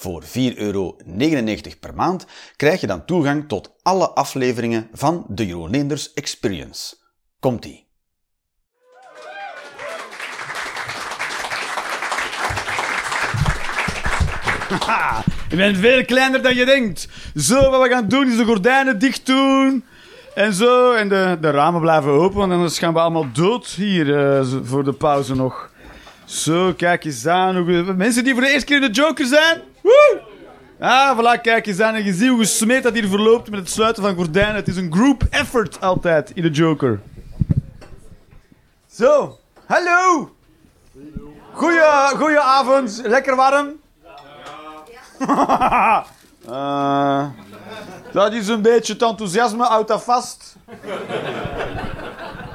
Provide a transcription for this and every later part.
Voor 4,99 euro per maand krijg je dan toegang tot alle afleveringen van de Jeroen Leenders Experience. Komt-ie! Je bent veel kleiner dan je denkt. Zo, wat we gaan doen is de gordijnen dicht doen. En zo, en de, de ramen blijven open, want anders gaan we allemaal dood hier eh, voor de pauze nog. Zo, kijk eens aan. Mensen die voor de eerste keer in de Joker zijn. Woe! Ah, voilà, kijk eens aan. En je ziet hoe gesmeed dat hier verloopt met het sluiten van gordijnen. Het is een group effort altijd in de Joker. Zo, hallo. Goeie, goeie avond. Lekker warm? Eh, dat is een beetje het enthousiasme, houdt dat vast.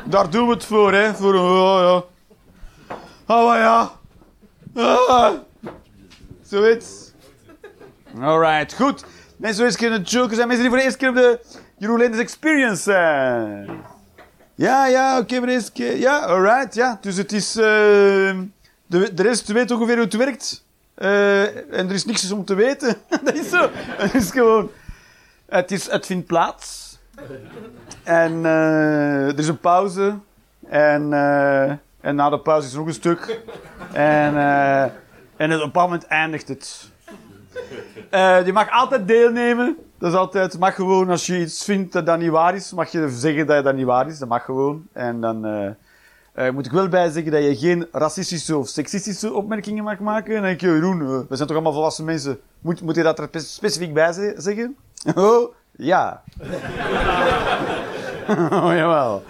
Daar doen we het voor, hè. Voor, oh, ja. Oh, ja. Ah. Zoiets. Alright, goed. Mensen die in de mensen voor de eerste keer op de Jeroen Leenders Experience zijn. Ja, ja, oké, voor de eerste keer. Ja, alright, ja. Dus het is... eh, de, de rest weet ongeveer hoe het werkt. Eh, en er is niks om te weten. dat is zo. Het is gewoon... Het, is, het vindt plaats. En eh, er is een pauze. En, eh, en na de pauze is er nog een stuk. En, eh, en op een bepaald moment eindigt het. Eh, je mag altijd deelnemen. Dat is altijd, mag gewoon, als je iets vindt dat dat niet waar is, mag je zeggen dat dat niet waar is. Dat mag gewoon. En dan eh, eh, moet ik wel bij zeggen dat je geen racistische of seksistische opmerkingen mag maken. En dan denk je, Jeroen, we zijn toch allemaal volwassen mensen. Moet, moet je dat er spe- specifiek bij ze- zeggen? Oh, ja. oh, jawel.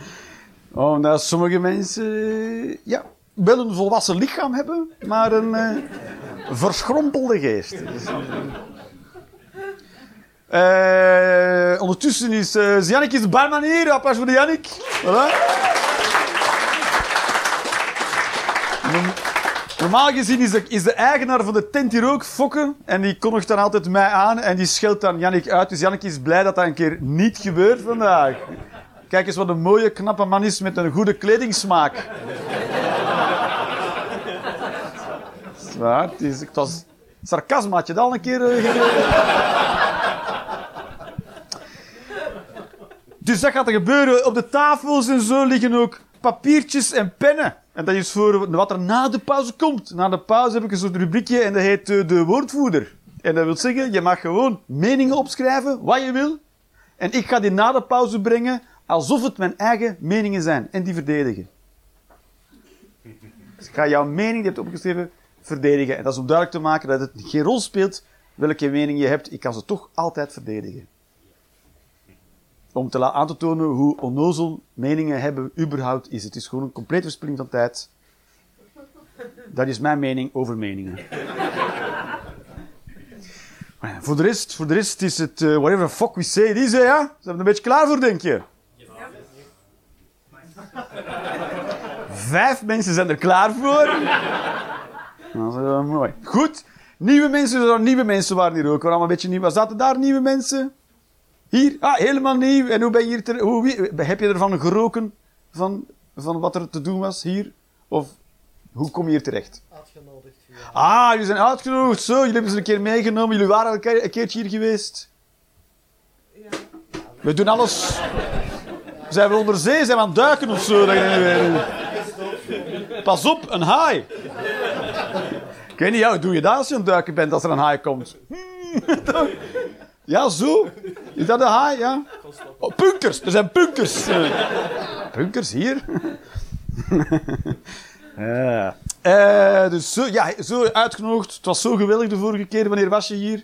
Omdat sommige mensen, ja, wel een volwassen lichaam hebben, maar een verschrompelde geest. Eh, ondertussen is uh, Jannik is barman hier. Applaus voor Jannik. Voilà. Norm- Normaal gezien is de, is de eigenaar van de tent hier ook Fokke. En die kondigt dan altijd mij aan en die scheldt dan Jannik uit. Dus Jannik is blij dat dat een keer niet gebeurt vandaag. Kijk eens wat een mooie, knappe man is met een goede kledingsmaak. Dat is waar. Het, is, was sarcasme. Had je al een keer eh? Dus dat gaat er gebeuren. Op de tafels en zo liggen ook papiertjes en pennen. En dat is voor wat er na de pauze komt. Na de pauze heb ik een soort rubriekje en dat heet eh, de woordvoerder. En dat wil zeggen, je mag gewoon meningen opschrijven, wat je wil. En ik ga die na de pauze brengen alsof het mijn eigen meningen zijn. En die verdedigen. Dus ik ga jouw mening die je hebt opgeschreven verdedigen. En dat is om duidelijk te maken dat het geen rol speelt welke mening je hebt. Ik kan ze toch altijd verdedigen om te aan te tonen hoe onnozel meningen hebben überhaupt is. Het is gewoon een complete verspilling van tijd. Dat is mijn mening over meningen. Ja, voor, de rest, voor de rest is het eh, whatever the fuck we say is, hè, ja? Zijn we er een beetje klaar voor, denk je? Vijf mensen zijn er klaar voor. Dat is wel mooi. Goed. Nieuwe mensen, er waren nieuwe mensen waren hier ook. Waren allemaal een beetje nieuw. Zaten daar nieuwe mensen? Hier? Ah, helemaal nieuw. En hoe ben je hier ter- hoe, wie- heb je ervan geroken? Van, van wat er te doen was hier? Of hoe kom je hier terecht? Uitgenodigd via. Ah, jullie zijn uitgenodigd. Zo, jullie hebben ze een keer meegenomen. Jullie waren al een keer- een keertje hier geweest. We doen alles. Zijn we onder zee? Zijn we aan het duiken of zo? Dat je niet weet. Pas op, een haai. Ik weet niet, ja, doe je dat als je aan het duiken bent als er een haai komt? Ja, zo. Is dat een haai? Ja. Oh, punkers. Er zijn punkers. Eh, Punkers hier? Ja. Eh, dus zo, ja, zo uitgenodigd. Het was zo geweldig de vorige keer. Wanneer was je hier?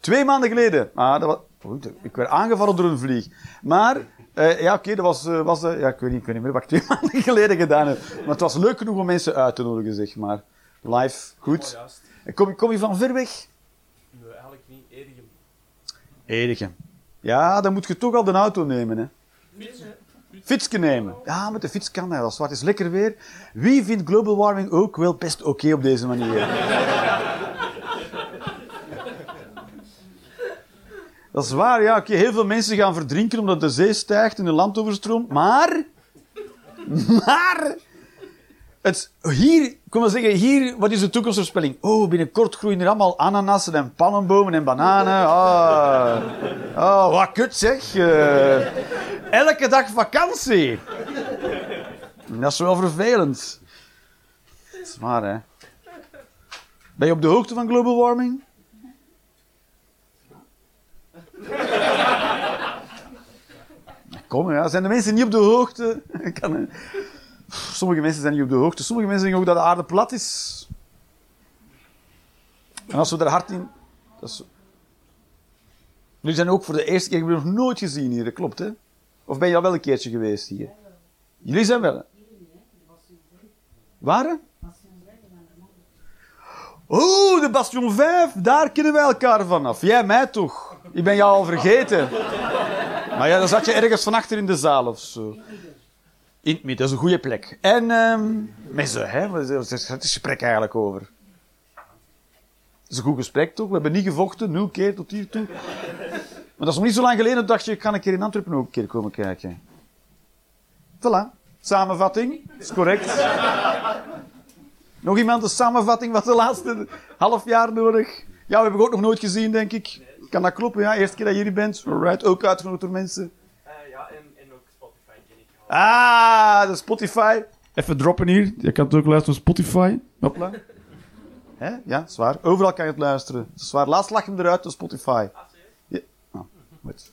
Twee maanden geleden. Ah, dat was, ik werd aangevallen door een vlieg. Maar, eh, ja, oké, dat was, eh, was eh, ja, ik weet, niet, ik weet niet meer wat ik twee maanden geleden gedaan heb. Maar het was leuk genoeg om mensen uit te nodigen, zeg maar. Live, goed. En Kom, kom je van ver weg? Nee, eigenlijk niet. Edegem. Edegem. Ja, dan moet je toch al de auto nemen, hè. Fietsje nemen. Ja, met de fiets kan dat. Als het is lekker weer. Wie vindt global warming ook wel best oké op deze manier? Dat is waar, ja. Heel veel mensen gaan verdrinken omdat de zee stijgt en de land overstroomt. Maar... Maar... Het, hier, kom maar zeggen, hier, wat is de toekomstvoorspelling? Oh, binnenkort groeien er allemaal ananassen en pannenbomen en bananen. Ah, oh, wat kut zeg. Uh, elke dag vakantie. Dat is wel vervelend. Dat is waar, hè. Ben je op de hoogte van global warming? Ja. Zijn de mensen niet op de hoogte? Kan, Sommige mensen zijn niet op de hoogte. Sommige mensen denken ook dat de aarde plat is. En als we er hard in... Dat zijn ook voor de eerste keer, ik heb nog nooit gezien hier, dat klopt hè? Of ben je al wel een keertje geweest hier? Jullie zijn wel... Waar? Oh, de Bastion 5, daar kennen wij elkaar vanaf. Jij mij toch? Ik ben jou al vergeten. Maar ja, dan zat je ergens van achter in de zaal of zo. In het midden, dat is een goede plek. En um, met ze, hè, wat is het gesprek eigenlijk over? Het is een goed gesprek toch? We hebben niet gevochten, nul keer tot hier toe. Maar dat is nog niet zo lang geleden, dat dacht je, ik ga een keer in Antwerpen ook een keer komen kijken. Voilà, samenvatting, is correct. Nog iemand een samenvatting wat de laatste half jaar nodig? Ja, we hebben ook nog nooit gezien, denk ik. Kan dat kloppen, ja? Eerste keer dat je hier bent. Alright, ook uitgenodigd door mensen. Ah, de Spotify. Even droppen hier. Je kan het ook luisteren op Spotify. Hopla. Hè? Ja, zwaar. Overal kan je het luisteren. Het zwaar. Laatst lag hem eruit op Spotify. Ja, oh, goed.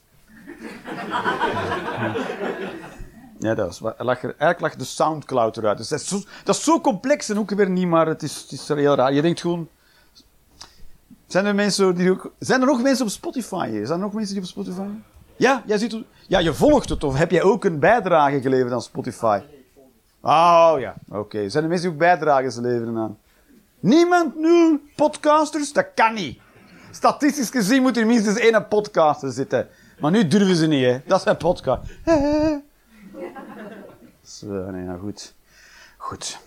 Ja, dat is waar. Lag er, eigenlijk lag de Soundcloud eruit. Dus dat, is zo, dat is zo complex en ook weer niet, maar het is, het is heel raar. Je denkt gewoon... Zijn er, mensen die ook, zijn er nog mensen op Spotify? Zijn er nog mensen die op Spotify? Ja, jij ziet, ja, je volgt het. Of heb jij ook een bijdrage geleverd aan Spotify? Oh ja, oké. Zijn er mensen die ook bijdrages leveren aan? Niemand nu? Podcasters? Dat kan niet. Statistisch gezien moet er minstens één podcaster zitten. Maar nu durven ze niet, hè. Dat een podcast. Zo, nee, nou goed. Goed.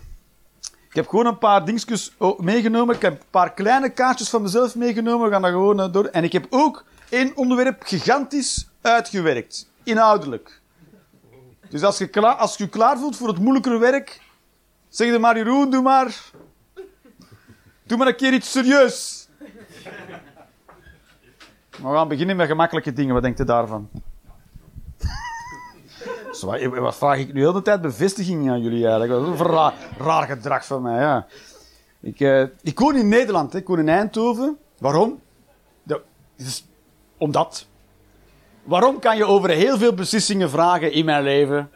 Ik heb gewoon een paar dingetjes meegenomen. Ik heb een paar kleine kaartjes van mezelf meegenomen. We gaan dat gewoon eh, door. En ik heb ook één onderwerp gigantisch uitgewerkt. Inhoudelijk. Dus als je, klaar, als je je klaar voelt voor het moeilijkere werk, zeg je maar, Jeroen, doe maar... Doe maar een keer iets serieus. we gaan beginnen met gemakkelijke dingen. Wat denkt u daarvan? Wat vraag ik nu de hele tijd bevestiging aan jullie eigenlijk? Dat is een raar, gedrag van mij, ja. Ik, uh, ik woon in Nederland, hè. ik woon in Eindhoven. Waarom? Is omdat. Waarom kan je over heel veel beslissingen vragen in mijn leven?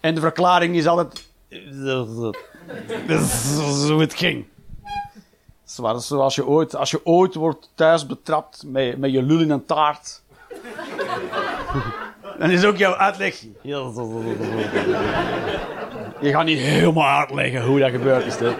En de verklaring is altijd. Zo het ging. Zoals je ooit, als je ooit wordt thuis betrapt met, met je lul in een taart. Dan is ook jouw uitleg. Je gaat niet helemaal uitleggen hoe dat gebeurd is. Hè.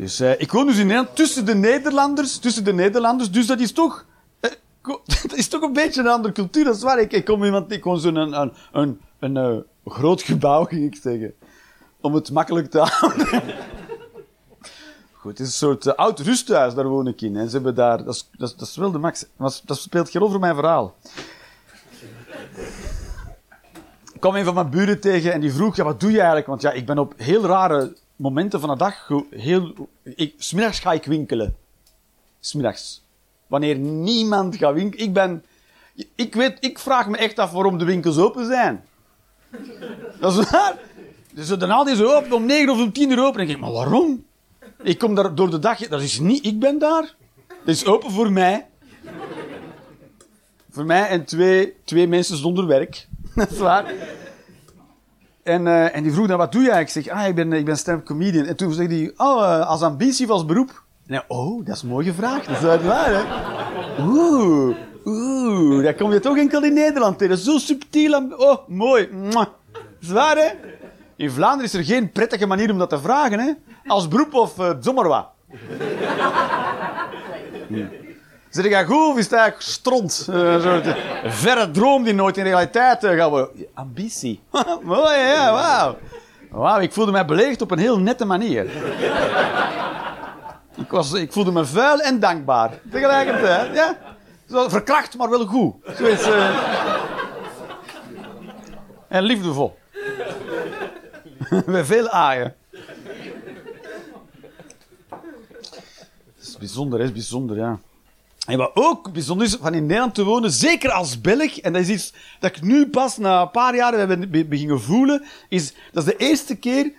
Dus uh, ik woon dus in Nederland tussen de Nederlanders, tussen de Nederlanders, dus dat is toch, uh, dat is toch een beetje een andere cultuur, dat is waar. Ik, kom iemand, ik woon zo'n een, een, een, een uh, groot gebouw, ging ik zeggen, om het makkelijk te houden. Goed, het is een soort oud rusthuis, daar woon ik in. En ze hebben daar, dat is, dat, dat is wel de max, dat speelt geen over mijn verhaal. Ik kwam een van mijn buren tegen en die vroeg, ja, wat doe je eigenlijk? Want ja, ik ben op heel rare momenten van de dag heel... Ik, smiddags ga ik winkelen. Smiddags. Wanneer niemand gaat winkelen. Ik ben... Ik weet, ik vraag me echt af waarom de winkels open zijn. Dat is waar. Dus daarna is ze open om 9 of om 10 uur open. En denk ik, maar waarom? Ik kom daar door de dag. Dat is niet, ik ben daar. Dat is open voor mij. Voor mij en twee, twee mensen zonder werk. Dat is waar. En, uh, en die vroeg dan, wat doe jij? Ik zeg, ah, ik ben, ik ben stand-up comedian. En toen zei hij, oh, uh, als ambitie of als beroep? En oh, dat is een mooie gevraagd. Dat is uit waar, hè? Oeh, oeh, dat kom je toch enkel in Nederland tegen. Zo subtiel. Oh, mooi. Mwah. Zwaar, hè? In Vlaanderen is er geen prettige manier om dat te vragen, hè? Als beroep of uh, zomaar wat. Zeg ik goed of is het eigenlijk stront? Een soort eh, verre droom die nooit in realiteit eh, gaat worden. Ambitie. Mooi, ja, wauw. Wauw, ik voelde mij beledigd op een heel nette manier. ik, was, ik voelde me vuil en dankbaar. Tegelijkertijd, ja. Verkracht, maar wel goed. Zoiets. En liefdevol. Met veel aaien. Dat is bijzonder, is bijzonder, ja. En wat ook bijzonder is van in Nederland te wonen, zeker als Belg, en dat is iets dat ik nu pas na een paar jaar hebben be- beginnen voelen, is dat is de eerste keer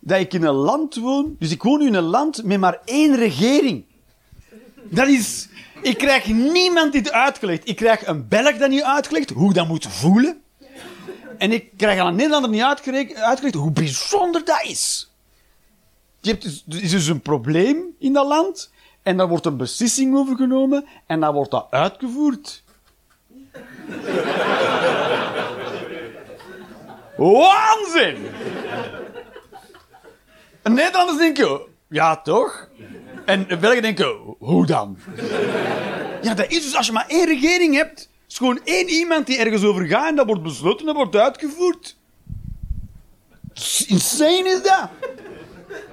dat ik in een land woon. Dus ik woon nu in een land met maar één regering. Dat is... Ik krijg niemand dit uitgelegd. Ik krijg een Belg dat niet uitgelegd, hoe dat moet voelen. En ik krijg aan een Nederlander niet uitgelegd, uitgelegd hoe bijzonder dat is. Je hebt dus, er is dus een probleem in dat land. En daar wordt een beslissing over genomen. En dan wordt dat uitgevoerd. Waanzin! En Nederlanders denken, ja toch? En Belgen denken, hoe dan? Ja, dat is dus als je maar één regering hebt. Is gewoon één iemand die ergens over gaat en dat wordt besloten en dat wordt uitgevoerd. Insane is dat.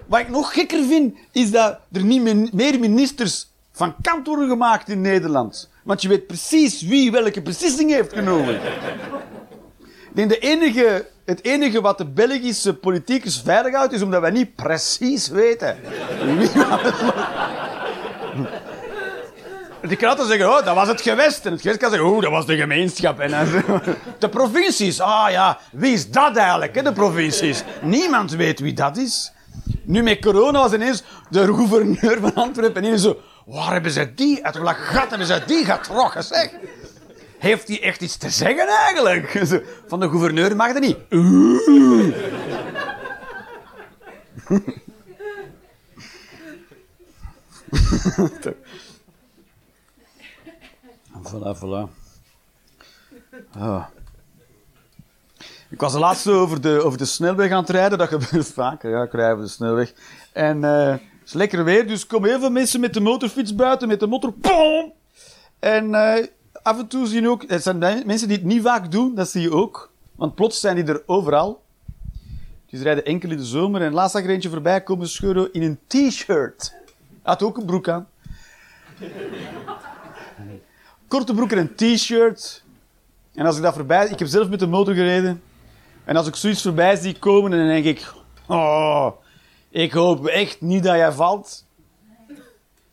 Wat ik nog gekker vind, is dat er niet meer- ministers van kant worden gemaakt in Nederland. Want je weet precies wie welke beslissing heeft genomen. Ik de enige, het enige wat de Belgische politiekers veilig houdt, is omdat wij niet precies weten wie. Die altijd zeggen, oh, dat was het gewest. En het gewest kan zeggen, oh, dat was de gemeenschap. En dan de provincies, ah ja, wie is dat eigenlijk, hè, de provincies? Niemand weet wie dat is. Nu met corona was ineens de gouverneur van Antwerpen ineens zo, waar hebben ze die, uit welk gat hebben ze die getrokken, zeg? Heeft hij echt iets te zeggen eigenlijk? Van de gouverneur mag dat niet. Voilà, voilà. Ah. Ik was de laatste over de, over de snelweg aan het rijden. Dat gebeurt vaker. Ja, ik rij over de snelweg. En eh, het is lekker weer, dus komen heel veel mensen met de motorfiets buiten, met de motor. Boom! En eh, af en toe zie je ook... Het zijn men- mensen die het niet vaak doen, dat zie je ook. Want plots zijn die er overal. Ze rijden enkel in de zomer. En laatst zag er eentje voorbij komen scheuren in een t-shirt. Had ook een broek aan. Korte broek en een t-shirt. En als ik dat voorbij... Ik heb zelf met de motor gereden. En als ik zoiets voorbij zie komen, dan denk ik... Oh, ik hoop echt niet dat jij valt.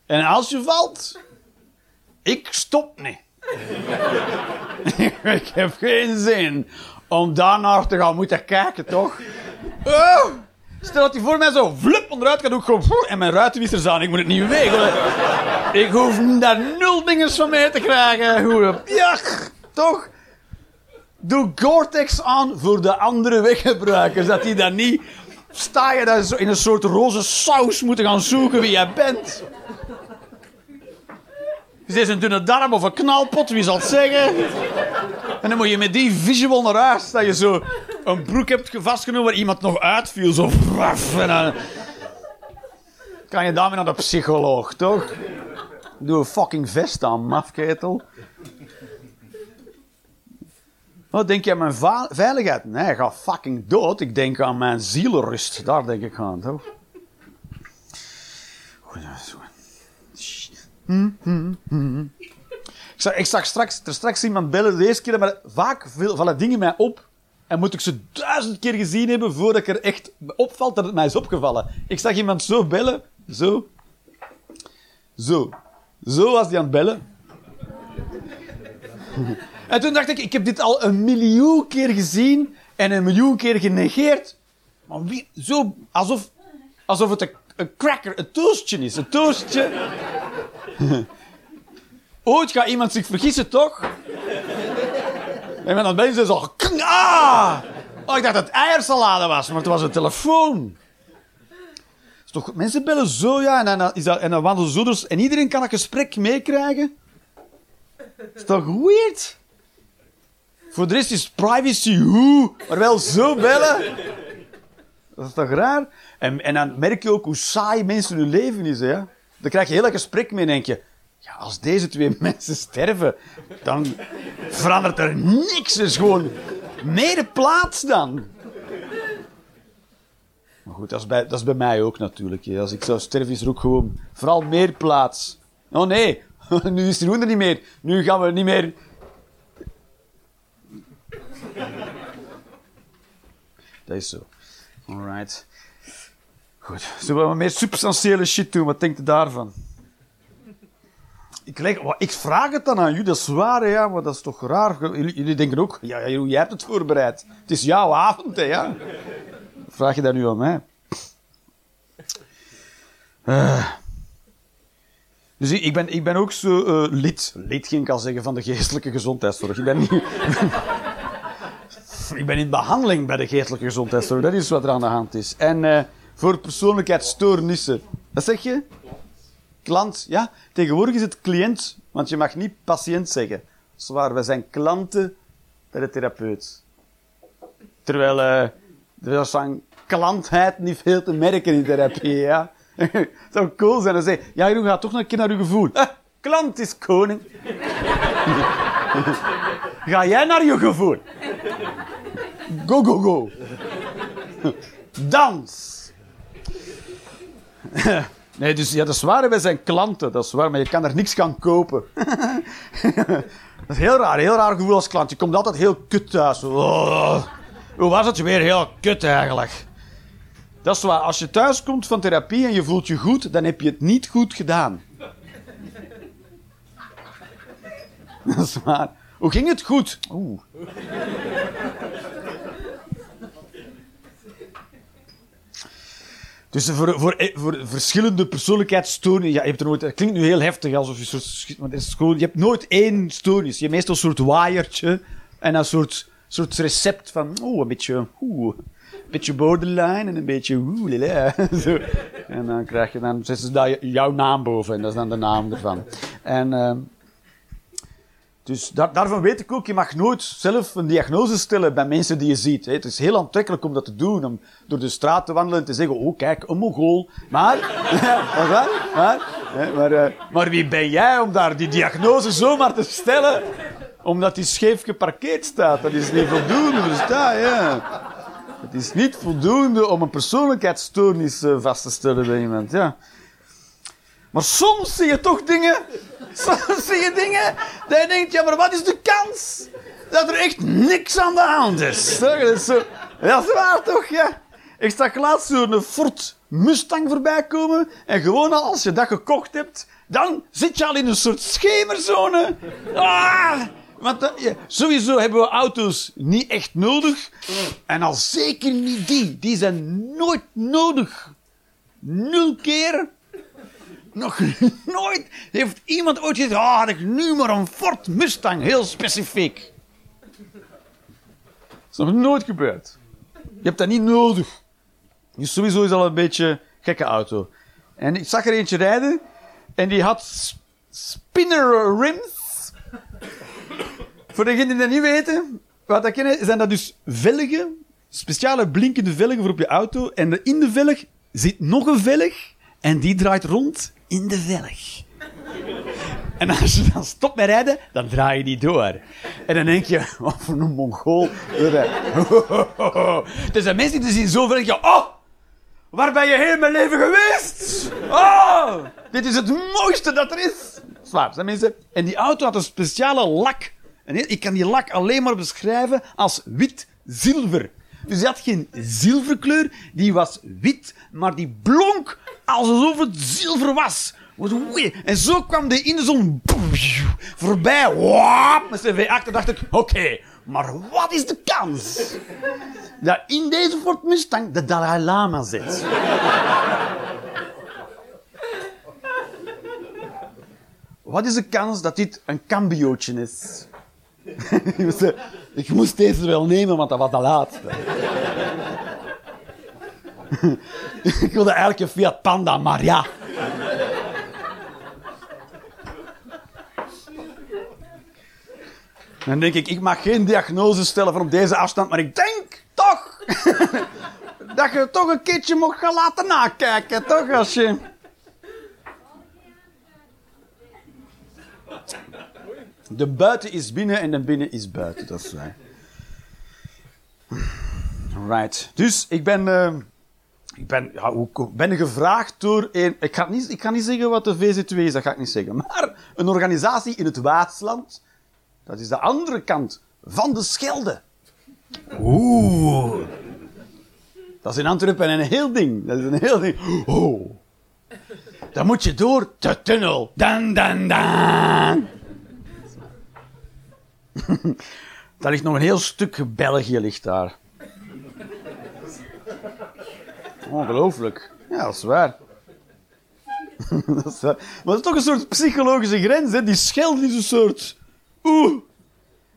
En als je valt... Ik stop niet. ik heb geen zin om daarnaar te gaan moeten kijken, toch? Oh, stel dat hij voor mij zo vlup onderuit gaat, doe gewoon... En mijn ruitenwissers aan, ik moet het niet wegen. Ik hoef daar nul dingen van mee te krijgen. Ja, toch? Doe Gore-Tex aan voor de andere weggebruikers. Dat die dan niet... Sta je daar in een soort roze saus moeten gaan zoeken wie jij bent. Is dit een dunne darm of een knalpot? Wie zal het zeggen? En dan moet je met die visual naar huis. Dat je zo een broek hebt vastgenomen waar iemand nog uitviel. Zo dan... Kan je daarmee naar de psycholoog, toch? Doe een fucking vest aan, mafketel. Wat denk je aan mijn veiligheid? Nee, ga fucking dood. Ik denk aan mijn zielenrust. Daar denk ik aan, toch? Ik zag, ik zag straks, er straks iemand bellen, de eerste keer, maar vaak vallen dingen mij op. En moet ik ze duizend keer gezien hebben voordat ik er echt opvalt dat het mij is opgevallen. Ik zag iemand zo bellen, zo. Zo. Zo was die aan het bellen. En toen dacht ik, ik heb dit al een miljoen keer gezien en een miljoen keer genegeerd. Maar wie, zo, alsof, alsof het een, cracker, een toastje is. Een toastje. Ooit gaat iemand zich vergissen, toch? En dan ben je zo... Ah! Oh, ik dacht dat het eiersalade was, maar het was een telefoon. Is toch, mensen bellen zo, ja, en dan, en wandelen zo en iedereen kan een gesprek meekrijgen. Is toch weird? Voor de rest is privacy hoe, maar wel zo bellen. Dat is toch raar? En, en dan merk je ook hoe saai mensen hun leven is, hè? Dan krijg je heel een gesprek mee en denk je... Ja, als deze twee mensen sterven, dan verandert er niks. Er is gewoon meer plaats dan. Maar goed, dat is bij, dat is bij mij ook natuurlijk. hè. Als ik zou sterven, is er ook gewoon vooral meer plaats. Oh nee, nu is er niet meer. Nu gaan we niet meer... Dat is zo. Alright. Goed. Zullen we meer substantiële shit doen? Wat denkt u daarvan? Ik, leg, ik vraag het dan aan jullie, dat is waar, ja, maar dat is toch raar. Jullie, denken ook, ja, jij hebt het voorbereid. Het is jouw avond, hè, ja. Vraag je dat nu aan mij? Ik, ik ben, ik ben ook zo eh, lid, lid ging ik al zeggen, van de geestelijke gezondheidszorg. Ik ben, niet, ik ben in behandeling bij de geestelijke gezondheidszorg. Dat is wat er aan de hand is. En eh, voor persoonlijkheidsstoornissen. Wat zeg je? Klant, ja. Tegenwoordig is het cliënt, want je mag niet patiënt zeggen. Zwaar, wij zijn klanten bij de therapeut. Terwijl eh er klantheid niet veel te merken in therapie, ja. Het zou cool zijn als je zegt, ja, Jeroen, ga toch nog een keer naar uw gevoel. Klant is koning. ga jij naar je gevoel. Go, go, go. Dans. Nee, dus ja, dat is waar, wij zijn klanten, dat is waar, maar je kan er niks gaan kopen. dat is heel raar, heel raar gevoel als klant. Je komt altijd heel kut thuis. Oh, hoe was het weer heel kut eigenlijk? Dat is waar, als je thuis komt van therapie en je voelt je goed, dan heb je het niet goed gedaan. dat is waar. Hoe ging het goed? Oeh. Dus voor, voor, voor verschillende persoonlijkheidsstoornissen... Ja, je hebt er nooit... Klinkt nu heel heftig, alsof je soort... je hebt nooit één stoornis. Je hebt meestal een soort waaiertje en een soort, soort recept van... Oeh, een beetje... Oeh, een beetje borderline en een beetje... Oeh. Zo. En dan krijg je... Dan zetten ze jouw naam boven en dat is dan de naam ervan. En... ehm, dus daar, daarvan weet ik ook, je mag nooit zelf een diagnose stellen bij mensen die je ziet. Het is heel aantrekkelijk om dat te doen, om door de straat te wandelen en te zeggen, oh kijk, een mongool. Maar, ja, maar, maar, maar, eh, maar wie ben jij om daar die diagnose zomaar te stellen, omdat die scheef geparkeerd staat? Dat is niet voldoende, versta je? Het is niet voldoende om een persoonlijkheidsstoornis eh, vast te stellen bij iemand, ja. Maar soms zie je toch dingen. Soms zie je dingen. Dat je denkt, ja, maar wat is de kans dat er echt niks aan de hand is? Dat is, zo, dat is waar toch, ja? Ik zag laatst zo'n Ford Mustang voorbij komen. En gewoon al als je dat gekocht hebt, dan zit je al in een soort schemerzone. Ah! Want ja, sowieso hebben we auto's niet echt nodig. En al zeker niet die. Die zijn nooit nodig. Nul keer nog nooit heeft iemand ooit gezegd: ah, had ik nu maar een Ford Mustang, heel specifiek. Dat is nog nooit gebeurd. Je hebt dat niet nodig. Dus sowieso is al een beetje een gekke auto. En ik zag er eentje rijden en die had spinner rims. Voor degenen die dat niet weten, wat dat kennen, zijn dat dus velgen, speciale blinkende velgen voor op je auto. En in de velg zit nog een velg en die draait rond in de velg. En als je dan stopt met rijden, dan draai je die door. En dan denk je, wat voor een mongool. Er zijn mensen die zien zo ver oh, waar ben je heel mijn leven geweest? Oh, dit is het mooiste dat er is. Er zijn mensen. En die auto had een speciale lak. En ik kan die lak alleen maar beschrijven als wit-zilver. Dus die had geen zilverkleur, die was wit, maar die blonk alsof het zilver was. En zo kwam die in de zon voorbij. Wap, met zijn V8 dacht ik, oké, maar wat is de kans dat in deze Ford Mustang de Dalai Lama zit? Wat is de kans dat dit een cambiootje is? ik, moest, deze wel nemen, want dat was de laatste. ik wilde eigenlijk een Fiat Panda, maar ja. Dan denk ik, ik mag geen diagnose stellen van op deze afstand, maar ik denk toch dat je toch een keertje mocht gaan laten nakijken, toch? Als je... De buiten is binnen en de binnen is buiten, dat is waar. Right. Dus ik ben, uh, ik ben, ja, hoe, ben gevraagd door een. Ik ga, niet, ik ga niet zeggen wat de VZ2 is, dat ga ik niet zeggen. Maar een organisatie in het Waasland. Dat is de andere kant van de Schelde. Oeh. Dat is in Antwerpen een heel ding. Dat is een heel ding. Oh. Dan moet je door de tunnel. Dan, dan, dan. daar ligt nog een heel stuk België ligt daar. Ongelooflijk. Ja, dat is waar. dat is. Maar dat is toch een soort psychologische grens, hè? Die scheld is een soort... Oeh,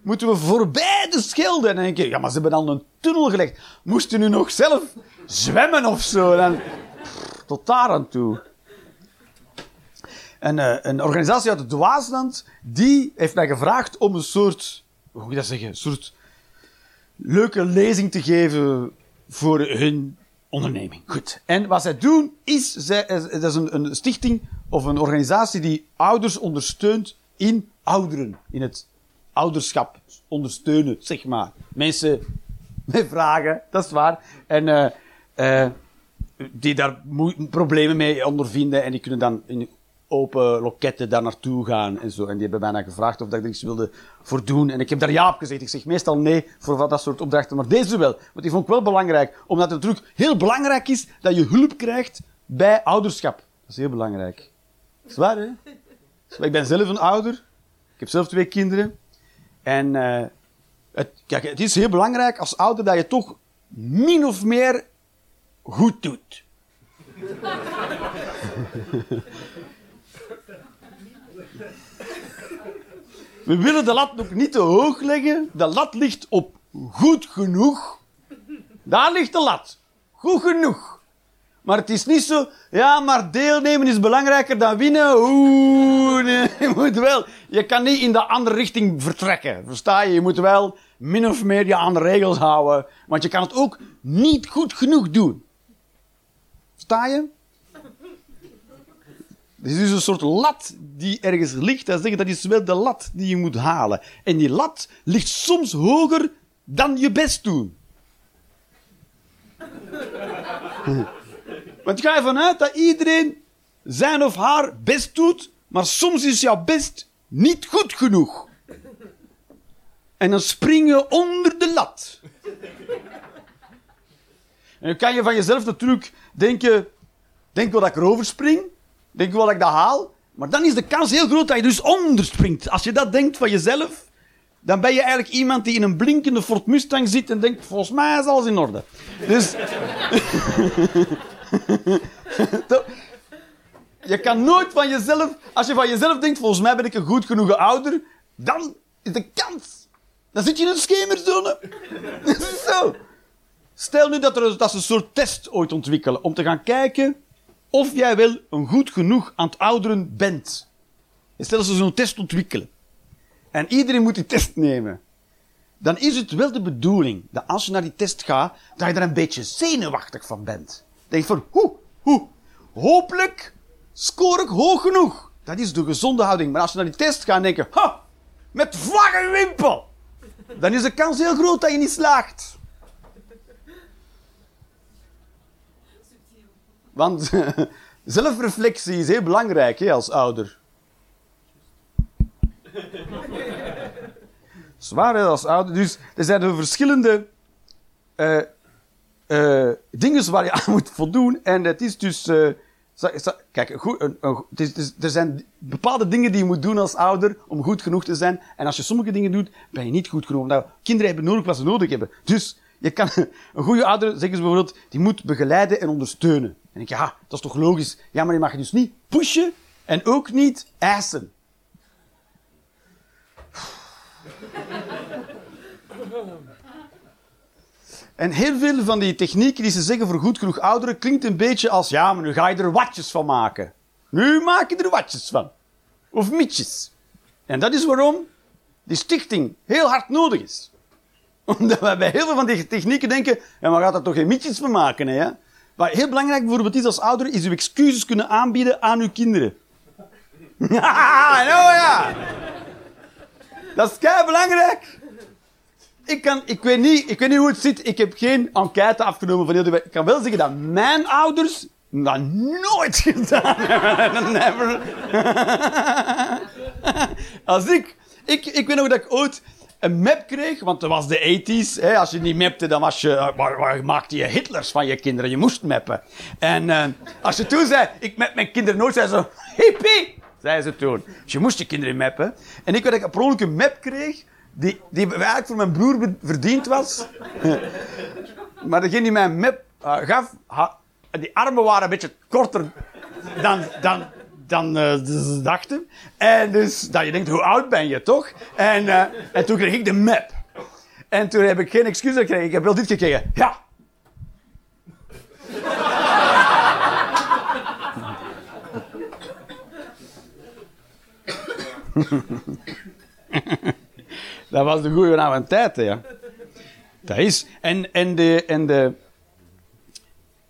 moeten we voorbij de schelde? En dan denk je, ja, maar ze hebben al een tunnel gelegd. Moest u nu nog zelf zwemmen of zo? Dan, tot daar aan toe. En, uh, een organisatie uit het Dwaasland, die heeft mij gevraagd om een soort, hoe moet je dat zeggen, een soort leuke lezing te geven voor hun onderneming. Goed. En wat zij doen, is, zij, eh, dat is een, een stichting of een organisatie die ouders ondersteunt in ouderen, in het ouderschap ondersteunen, zeg maar. Mensen met vragen, dat is waar. En uh, die daar problemen mee ondervinden en die kunnen dan in open loketten daar naartoe gaan en zo. En die hebben mij gevraagd of dat ik iets wilde voor doen. En ik heb daar ja op gezegd. Ik zeg meestal nee voor dat soort opdrachten, maar deze wel. Want die vond ik wel belangrijk, omdat het natuurlijk heel belangrijk is dat je hulp krijgt bij ouderschap. Dat is heel belangrijk. Dat is waar, hè? Ik ben zelf een ouder. Ik heb zelf twee kinderen. En uh, het, kijk, het is heel belangrijk als ouder dat je toch min of meer goed doet. We willen de lat nog niet te hoog leggen. De lat ligt op goed genoeg. Daar ligt de lat. Goed genoeg. Maar het is niet zo, ja, maar deelnemen is belangrijker dan winnen. Oeh, nee, je moet wel. Je kan niet in de andere richting vertrekken. Versta je? Je moet wel min of meer je aan de regels houden. Want je kan het ook niet goed genoeg doen. Versta je? Het is dus een soort lat die ergens ligt. Dat, zeggen, dat is wel de lat die je moet halen. En die lat ligt soms hoger dan je best doen. Want ga je vanuit dat iedereen zijn of haar best doet, maar soms is jouw best niet goed genoeg. En dan spring je onder de lat. En dan kan je van jezelf natuurlijk denken, denk wel dat ik erover spring, denk wel dat ik dat haal, maar dan is de kans heel groot dat je dus onderspringt. Als je dat denkt van jezelf, dan ben je eigenlijk iemand die in een blinkende Ford Mustang zit en denkt, volgens mij is alles in orde. Dus... je kan nooit van jezelf, als je van jezelf denkt, volgens mij ben ik een goed genoeg ouder, dan is de kans. Dan zit je in een schemerzone. Zo. Stel nu dat, er, dat ze een soort test ooit ontwikkelen om te gaan kijken of jij wel een goed genoeg aan het ouderen bent. Stel dat ze zo'n test ontwikkelen. En iedereen moet die test nemen. Dan is het wel de bedoeling dat als je naar die test gaat, dat je er een beetje zenuwachtig van bent. Denk van, hoe, hoe, hopelijk score ik hoog genoeg. Dat is de gezonde houding. Maar als je naar die test gaat en denk je, ha, met vlaggen wimpel. Dan is de kans heel groot dat je niet slaagt. Want zelfreflectie is heel belangrijk hè, als ouder. Zwaar als ouder. Dus er zijn er verschillende uh, uh, dingen waar je aan moet voldoen. En het is dus. Uh, kijk, goed, het is, er zijn bepaalde dingen die je moet doen als ouder om goed genoeg te zijn. En als je sommige dingen doet, ben je niet goed genoeg. Nou, kinderen hebben nodig wat ze nodig hebben. Dus je kan, een goede ouder, zeggen ze bijvoorbeeld, die moet begeleiden en ondersteunen. En je, ja, dat is toch logisch? Ja, maar je mag je dus niet pushen en ook niet eisen. En heel veel van die technieken die ze zeggen voor goed genoeg ouderen klinkt een beetje als, ja, maar nu ga je er watjes van maken. Nu maak je er watjes van. Of mietjes. En dat is waarom die stichting heel hard nodig is. Omdat wij bij heel veel van die technieken denken, ja, maar gaat er toch geen mietjes van maken, hè? Wat heel belangrijk bijvoorbeeld is als ouder, is uw excuses kunnen aanbieden aan uw kinderen. nou ja. Dat is kei belangrijk. Ik, kan, ik, weet niet, ik weet niet hoe het zit. Ik heb geen enquête afgenomen van heel de. Ik kan wel zeggen dat mijn ouders dat nooit gedaan hebben. Never. Als ik, ik... Ik weet nog dat ik ooit een map kreeg, want dat was de 80s. Hè, als je niet mapte, dan was je, waar maakte je Hitlers van je kinderen. Je moest mappen. En uh, als je toen zei, ik map mijn kinderen nooit, zei ze, hippie, zei ze toen. Dus je moest je kinderen mappen. En ik weet dat ik ongeluk een map kreeg, die, die eigenlijk voor mijn broer verdiend was. maar degene die mij een map uh, gaf, die armen waren een beetje korter dan, dan, dan uh, dachten. En dus dat je denkt, hoe oud ben je toch? En, uh, en toen kreeg ik de map. En toen heb ik geen excuus gekregen. Ik heb wel dit gekregen. Ja. dat was de goede oude tijd, ja. Dat is. En, en, de, en de,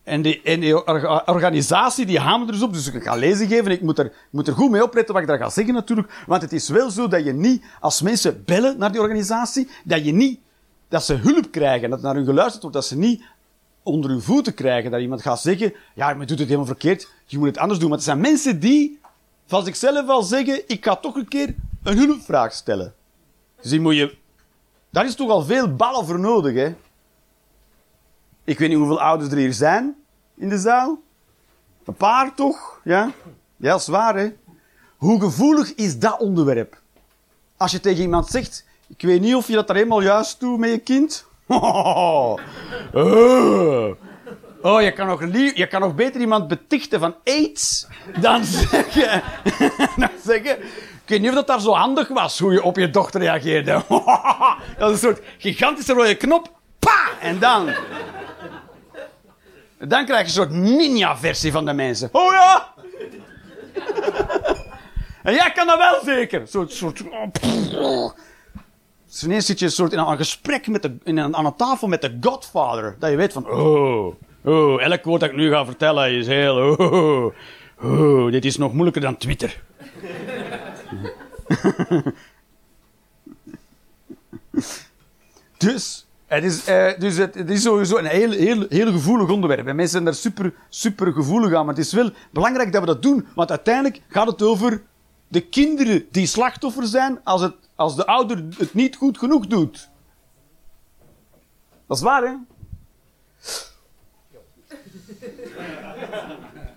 en die, en die organisatie die hamert dus op. Dus ik ga lezen geven. Ik moet, er, ik moet er goed mee opletten wat ik daar ga zeggen natuurlijk. Want het is wel zo dat je niet, als mensen bellen naar die organisatie, dat je niet, dat ze hulp krijgen, dat naar hun geluisterd wordt, dat ze niet onder hun voeten krijgen. Dat iemand gaat zeggen, ja, maar doet het helemaal verkeerd, je moet het anders doen. Maar het zijn mensen die van zichzelf al zeggen, ik ga toch een keer een hulpvraag stellen. Dus die moet je, daar is toch al veel ballen voor nodig, hè. Ik weet niet hoeveel ouders er hier zijn in de zaal. Een paar toch? Ja? Ja, zwaar hè. Hoe gevoelig is dat onderwerp? Als je tegen iemand zegt, ik weet niet of je dat er helemaal juist doet met je kind. Oh, oh. je, kan nog je kan nog beter iemand betichten van aids dan zeggen, dan zeggen ik weet niet of dat daar zo handig was, hoe je op je dochter reageerde. dat is een soort gigantische rode knop. Pa! En dan... Dan krijg je een soort ninja-versie van de mensen. Oh ja! en jij kan dat wel zeker. Een soort... soort dus ineens zit je een soort in een gesprek met de, in een, aan een tafel met de Godfather. Dat je weet van... Oh, oh, elk woord dat ik nu ga vertellen is heel... Oh, oh, dit is nog moeilijker dan Twitter. dus... Het is, uh, dus het, is sowieso een heel, heel, heel gevoelig onderwerp. En mensen zijn daar super, super gevoelig aan. Maar het is wel belangrijk dat we dat doen. Want uiteindelijk gaat het over de kinderen die slachtoffer zijn als, het, als de ouder het niet goed genoeg doet. Dat is waar, hè?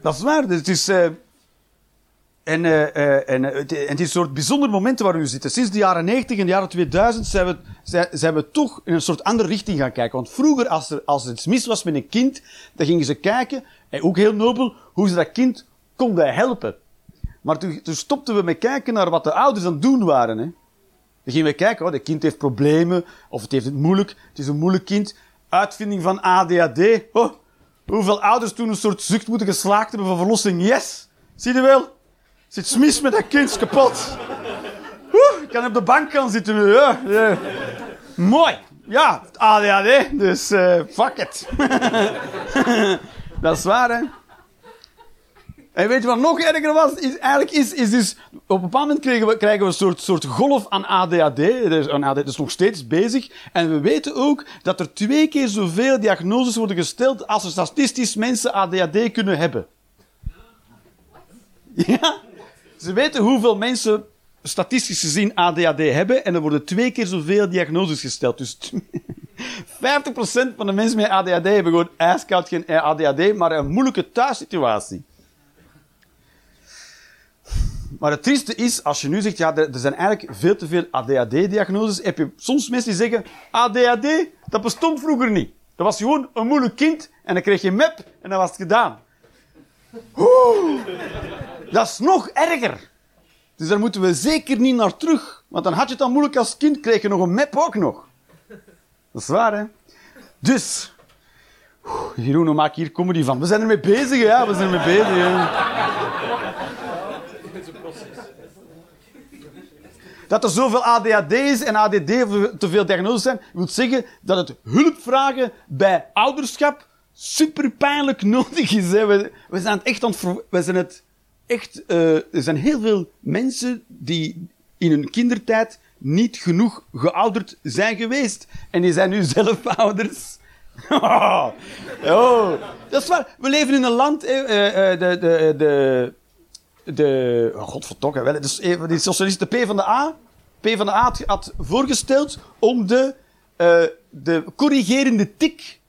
Dat is waar. Dus het is... Uh, en, uh, en, het, en is een soort bijzonder momenten waar we nu zitten. Sinds de jaren 90 en de jaren 2000 zijn we, toch in een soort andere richting gaan kijken. Want vroeger, als er, als iets mis was met een kind, dan gingen ze kijken, en ook heel nobel, hoe ze dat kind konden helpen. Maar toen, toen stopten we met kijken naar wat de ouders aan het doen waren. Hè. Dan gingen we kijken, oh, dat kind heeft problemen, of het heeft het moeilijk, het is een moeilijk kind. Uitvinding van ADHD. Oh, hoeveel ouders toen een soort zucht moeten geslaagd hebben van verlossing. Yes! Zie je wel? Zit smis met dat kind kapot. Oeh, ik kan op de bank gaan zitten nu. Ja, ja. Mooi. Ja, ADHD, dus uh, fuck it. dat is waar, hè. En weet je wat nog erger was? Is, eigenlijk is, is dus... Op een bepaald moment krijgen we, krijgen we een soort, soort golf aan ADHD. ADHD is nog steeds bezig. En we weten ook dat er twee keer zoveel diagnoses worden gesteld als er statistisch mensen ADHD kunnen hebben. Ja? Ze weten hoeveel mensen statistisch gezien ADHD hebben en er worden twee keer zoveel diagnoses gesteld. Dus 50% van de mensen met ADHD hebben gewoon ijskoud geen ADHD, maar een moeilijke thuissituatie. Maar het trieste is, als je nu zegt, ja, er zijn eigenlijk veel te veel ADHD-diagnoses, heb je soms mensen die zeggen, ADHD, dat bestond vroeger niet. Dat was gewoon een moeilijk kind en dan kreeg je map en dan was het gedaan. Dat is nog erger. Dus daar moeten we zeker niet naar terug. Want dan had je het dan moeilijk als kind, kreeg je nog een map ook nog. Dat is waar, hè? Dus, Jeroen, maak hier comedy van. We zijn ermee bezig, ja. We zijn ermee bezig. Dat er zoveel ADHD is en ADD te veel diagnoses zijn, wil zeggen dat het hulpvragen bij ouderschap super pijnlijk nodig is. We, we zijn het echt aan het, we zijn het echt, uh, er zijn heel veel mensen die in hun kindertijd niet genoeg geouderd zijn geweest. En die zijn nu zelf ouders. oh, dat is waar. We leven in een land, eh, eh, de, de, de, de, oh godverdomme, wel, dus even die socialisten, P van de A, P van de A had, voorgesteld om de, uh, de corrigerende tik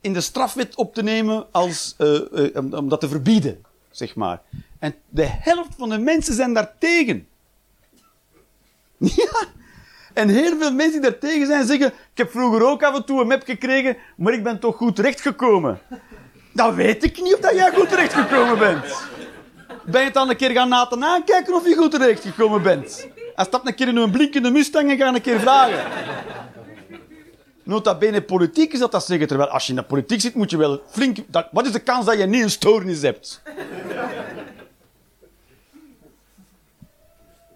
in de strafwet op te nemen als, om, om, dat te verbieden, zeg maar. En de helft van de mensen zijn daar tegen. Ja. En heel veel mensen die daar tegen zijn zeggen, ik heb vroeger ook af en toe een map gekregen, maar ik ben toch goed terechtgekomen. Dan weet ik niet of dat jij goed terechtgekomen bent. Ben je het dan een keer gaan laten aankijken of je goed terechtgekomen bent? Hij stapt een keer in een blinkende Mustang en ga een keer vragen. Nota bene politiek is dat dat zeggen. Terwijl als je in de politiek zit, moet je wel flink... Dat, wat is de kans dat je niet een stoornis hebt?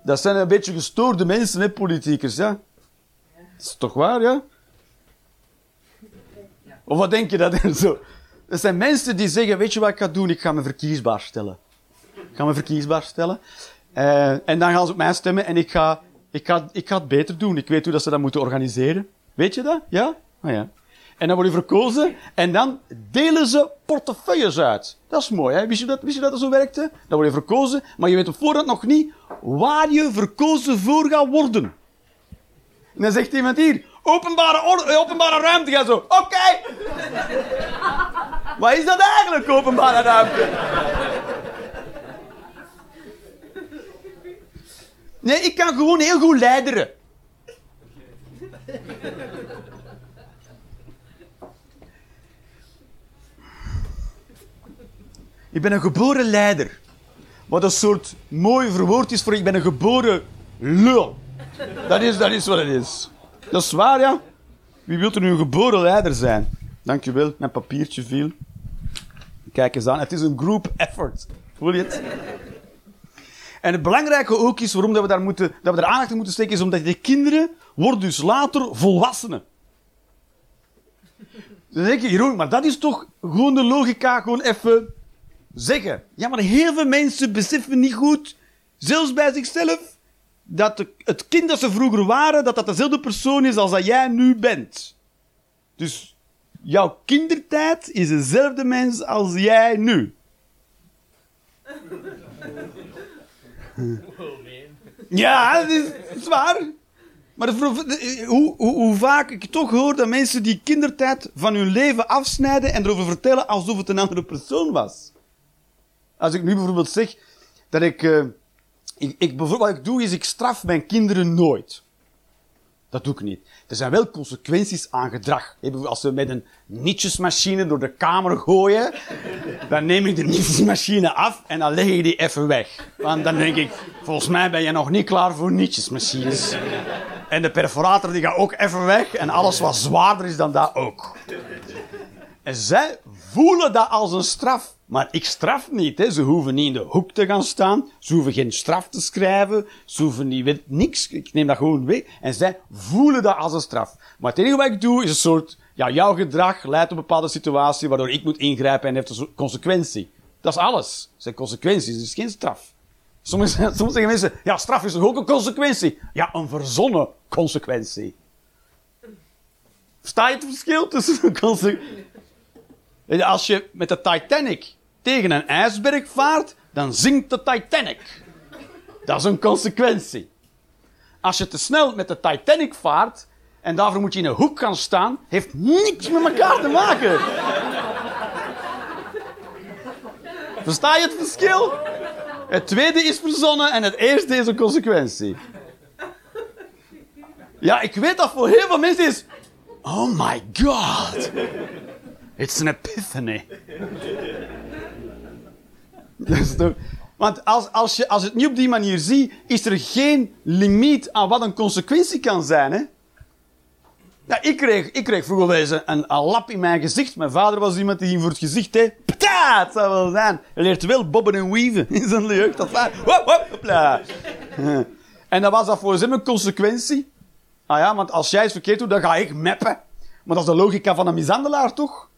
Dat zijn een beetje gestoorde mensen, hè, politiekers, ja? Dat is toch waar, ja? Of wat denk je dat zo? Dat zijn mensen die zeggen, weet je wat ik ga doen? Ik ga me verkiesbaar stellen. Ik ga me verkiesbaar stellen. Uh, en dan gaan ze op mij stemmen en ik ga, ik, ga, ik ga het beter doen. Ik weet hoe dat ze dat moeten organiseren. Weet je dat? Ja? Oh ja. En dan word je verkozen en dan delen ze portefeuilles uit. Dat is mooi, hè? Wist je dat, wist dat, zo werkte? Dan word je verkozen, maar je weet op voorhand nog niet waar je verkozen voor gaat worden. En dan zegt iemand hier, openbare, orde, openbare ruimte. Ga zo, oké. Okay. Wat is dat eigenlijk, openbare ruimte? Nee, ik kan gewoon heel goed leideren. Ik ben een geboren leider. Wat een soort mooi verwoord is voor ik ben een geboren lul. Dat is, dat is wat het is. Dat is waar, ja. Wie wil er nu een geboren leider zijn? Dankjewel, mijn papiertje viel. Kijk eens aan, het is een group effort. Voel je het? En het belangrijke ook is, waarom dat we, daar moeten, dat we er aandacht in moeten steken, is omdat die kinderen worden dus later volwassenen. Dan denk je, Jeroen, maar dat is toch gewoon de logica, gewoon even zeggen. Ja, maar heel veel mensen beseffen niet goed, zelfs bij zichzelf, dat het kind dat ze vroeger waren, dat dat dezelfde persoon is als dat jij nu bent. Dus jouw kindertijd is dezelfde mens als jij nu. Ja, dat is, waar. Maar hoe, hoe, hoe, vaak ik toch hoor dat mensen die kindertijd van hun leven afsnijden en erover vertellen alsof het een andere persoon was. Als ik nu bijvoorbeeld zeg dat ik, uh, ik, ik wat ik doe is ik straf mijn kinderen nooit. Dat doe ik niet. Er zijn wel consequenties aan gedrag. Als we met een nietjesmachine door de kamer gooien, dan neem ik de nietjesmachine af en dan leg ik die even weg. Want dan denk ik, volgens mij ben je nog niet klaar voor nietjesmachines. En de perforator die gaat ook even weg en alles wat zwaarder is dan dat ook. En zij voelen dat als een straf. Maar ik straf niet. Hè. Ze hoeven niet in de hoek te gaan staan. Ze hoeven geen straf te schrijven. Ze hoeven niet, niks. Ik neem dat gewoon weg. En zij voelen dat als een straf. Maar het enige wat ik doe is een soort, ja, jouw gedrag leidt tot een bepaalde situatie waardoor ik moet ingrijpen en heeft een consequentie. Dat is alles. Dat zijn consequenties, het is geen straf. Soms, soms zeggen mensen, ja, straf is toch ook een consequentie? Ja, een verzonnen consequentie. Versta je het verschil tussen een consequentie? Als je met de Titanic tegen een ijsberg vaart, dan zinkt de Titanic. Dat is een consequentie. Als je te snel met de Titanic vaart en daarvoor moet je in een hoek gaan staan, heeft niks met elkaar te maken. Versta je het verschil? Het tweede is verzonnen en het eerste is een consequentie. Ja, ik weet dat voor heel veel mensen is. Oh my god. It's an epiphany. want als, als, je, als het niet op die manier ziet, is er geen limiet aan wat een consequentie kan zijn. Hè? Ik, kreeg, ik kreeg vroeger eens een, een, lap in mijn gezicht. Mijn vader was iemand die ging voor het gezicht. Hè. Het zou wel zijn. Hij leert wel bobben en weaven in zijn jeugd. Dat waar. En dan was dat voor hem een consequentie. Ah ja, want als jij iets verkeerd doet, dan ga ik meppen. Maar dat is de logica van een mishandelaar, toch?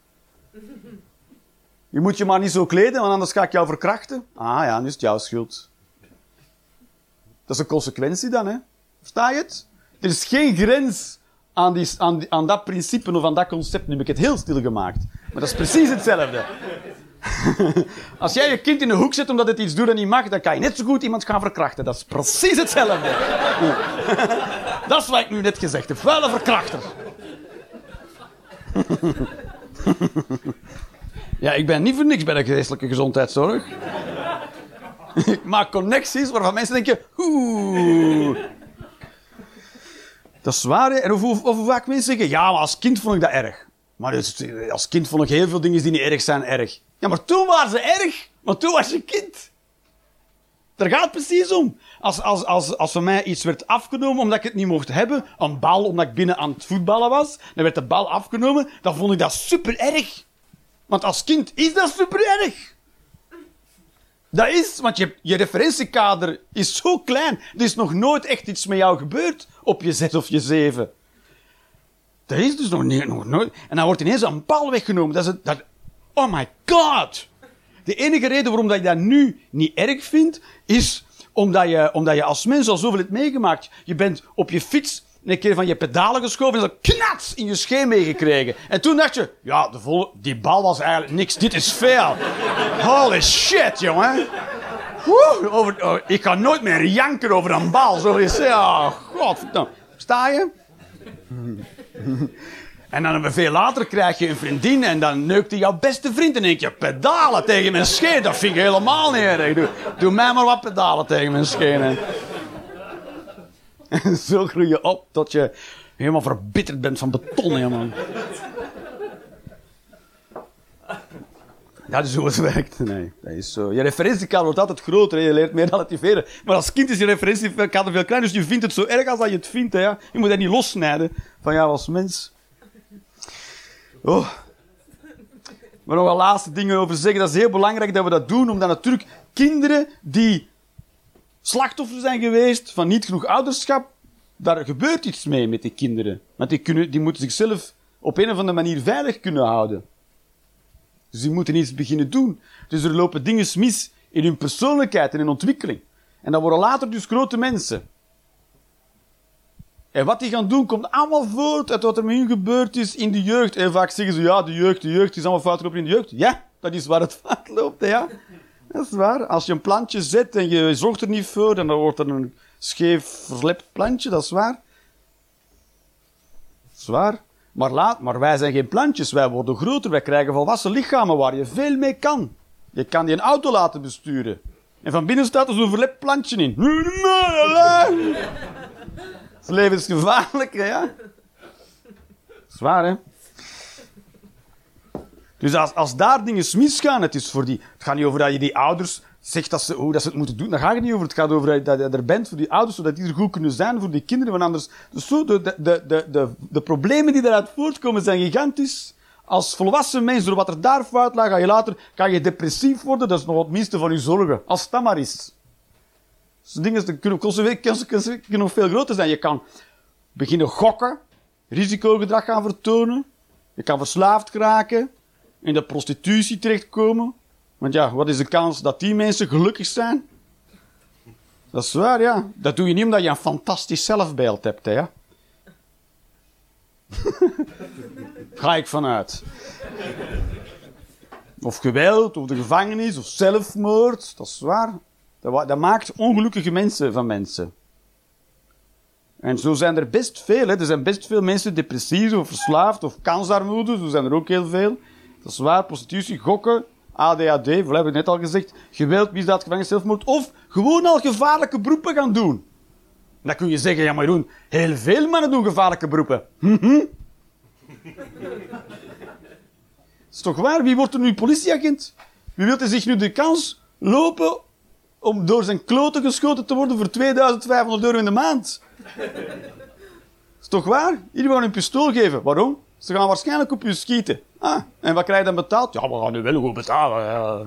Je moet je maar niet zo kleden, want anders ga ik jou verkrachten. Ah ja, nu is het jouw schuld. Dat is een consequentie dan, hè? Versta je het? Er is geen grens aan, die, aan, aan dat principe of aan dat concept. Nu heb ik het heel stil gemaakt. Maar dat is precies hetzelfde. Als jij je kind in een hoek zet omdat het iets doet dat niet mag, dan kan je net zo goed iemand gaan verkrachten. Dat is precies hetzelfde. dat is wat ik nu net gezegd heb. Vuile verkrachter. ja, ik ben niet voor niks bij de geestelijke gezondheidszorg. ik maak connecties waarvan mensen denken... Oeh... Dat is waar? En hoe vaak mensen zeggen, ja, maar als kind vond ik dat erg. Maar dus, als kind vond ik heel veel dingen die niet erg zijn, erg. Ja, maar toen waren ze erg. Maar toen was je kind. Daar gaat het precies om. Als, als, als, als van mij iets werd afgenomen omdat ik het niet mocht hebben, een bal omdat ik binnen aan het voetballen was, dan werd de bal afgenomen, dan vond ik dat super erg. Want als kind is dat super erg. Dat is, want je, je referentiekader is zo klein. Er is nog nooit echt iets met jou gebeurd op je zes of je zeven. Dat is dus nog, nog nooit. En dan wordt ineens een bal weggenomen. Dat is dat, oh my god! De enige reden waarom dat je dat nu niet erg vindt, is omdat je, omdat je als mens al zoveel hebt meegemaakt. Je bent op je fiets een keer van je pedalen geschoven en zo knats in je scheen meegekregen. En toen dacht je, ja, de die bal was eigenlijk niks, dit is veel. Holy shit, jongen. Over, oh, ik kan nooit meer janken over een bal. Zo is het. Oh, godverdomme. Sta je? En dan veel later krijg je een vriendin en dan neukt hij jouw beste vriend en denk je pedalen tegen mijn scheen. Dat vind ik helemaal niet erg. Doe, doe mij maar wat pedalen tegen mijn scheen. En zo groei je op tot je helemaal verbitterd bent van beton. Helemaal. Dat is hoe het werkt. Nee, dat is zo. Je referentiekader wordt altijd groter. Hè. Je leert meer relativeren. Maar als kind is je referentiekader veel kleiner. Dus je vindt het zo erg als dat je het vindt. Hè. Je moet dat niet lossnijden van jou als mens. Oh. Maar nog wel laatste dingen over zeggen. Dat is heel belangrijk dat we dat doen. Omdat natuurlijk kinderen die slachtoffer zijn geweest van niet genoeg ouderschap. Daar gebeurt iets mee met die kinderen. Want die, kunnen, die moeten zichzelf op een of andere manier veilig kunnen houden. Dus die moeten iets beginnen doen. Dus er lopen dingen mis in hun persoonlijkheid en in ontwikkeling. En dat worden later dus grote mensen. En wat die gaan doen, komt allemaal voort uit wat er met hun gebeurd is in de jeugd. En vaak zeggen ze, ja, de jeugd, de jeugd is allemaal fout gelopen in de jeugd. Ja, dat is waar het fout loopt, ja. Dat is waar. Als je een plantje zet en je zorgt er niet voor, dan wordt er een scheef, verslept plantje, dat is waar. Dat is waar. Maar, laat, maar wij zijn geen plantjes, wij worden groter, wij krijgen volwassen lichamen waar je veel mee kan. Je kan die een auto laten besturen. En van binnen staat er zo'n verlept plantje in. Het leven is gevaarlijk, ja. Zwaar, hè? Dus als, als daar dingen misgaan, het is voor die... Het gaat niet over dat je die ouders zegt dat ze, hoe dat ze het moeten doen. Daar gaat het niet over. Het gaat over dat je er bent voor die ouders, zodat die er goed kunnen zijn voor die kinderen. Want anders... Dus zo, de, de, de, de, de, problemen die daaruit voortkomen zijn gigantisch. Als volwassen mens, door wat er daar fout lag, ga je later kan je depressief worden. Dat is nog het minste van je zorgen. Als dat maar is. Dingen kunnen, nog veel groter zijn. Je kan beginnen gokken, risicogedrag gaan vertonen. Je kan verslaafd raken, in de prostitutie terechtkomen. Want ja, wat is de kans dat die mensen gelukkig zijn? Dat is waar, ja. Dat doe je niet omdat je een fantastisch zelfbeeld hebt, hè. Ga ik vanuit. Of geweld, of de gevangenis, of zelfmoord. Dat is waar. Dat, dat maakt ongelukkige mensen van mensen. En zo zijn er best veel. Er zijn best veel mensen depressief of verslaafd of kansarmoede. Zo zijn er ook heel veel. Dat is waar. Prostitutie, gokken, ADHD, dat heb ik net al gezegd. Geweld, misdaad, gevangenis, zelfmoord. Of gewoon al gevaarlijke beroepen gaan doen. En dan kun je zeggen, ja maar Jeroen, heel veel mannen doen gevaarlijke beroepen. Mhm. is toch waar? Wie wordt er nu politieagent? Wie wil zich nu de kans lopen om door zijn kloten geschoten te worden voor 2500 euro in de maand? is toch waar? Jullie gaan een pistool geven. Waarom? Ze gaan waarschijnlijk op je schieten. Ah, en wat krijg je dan betaald? Ja, we gaan nu wel goed betalen. Ja.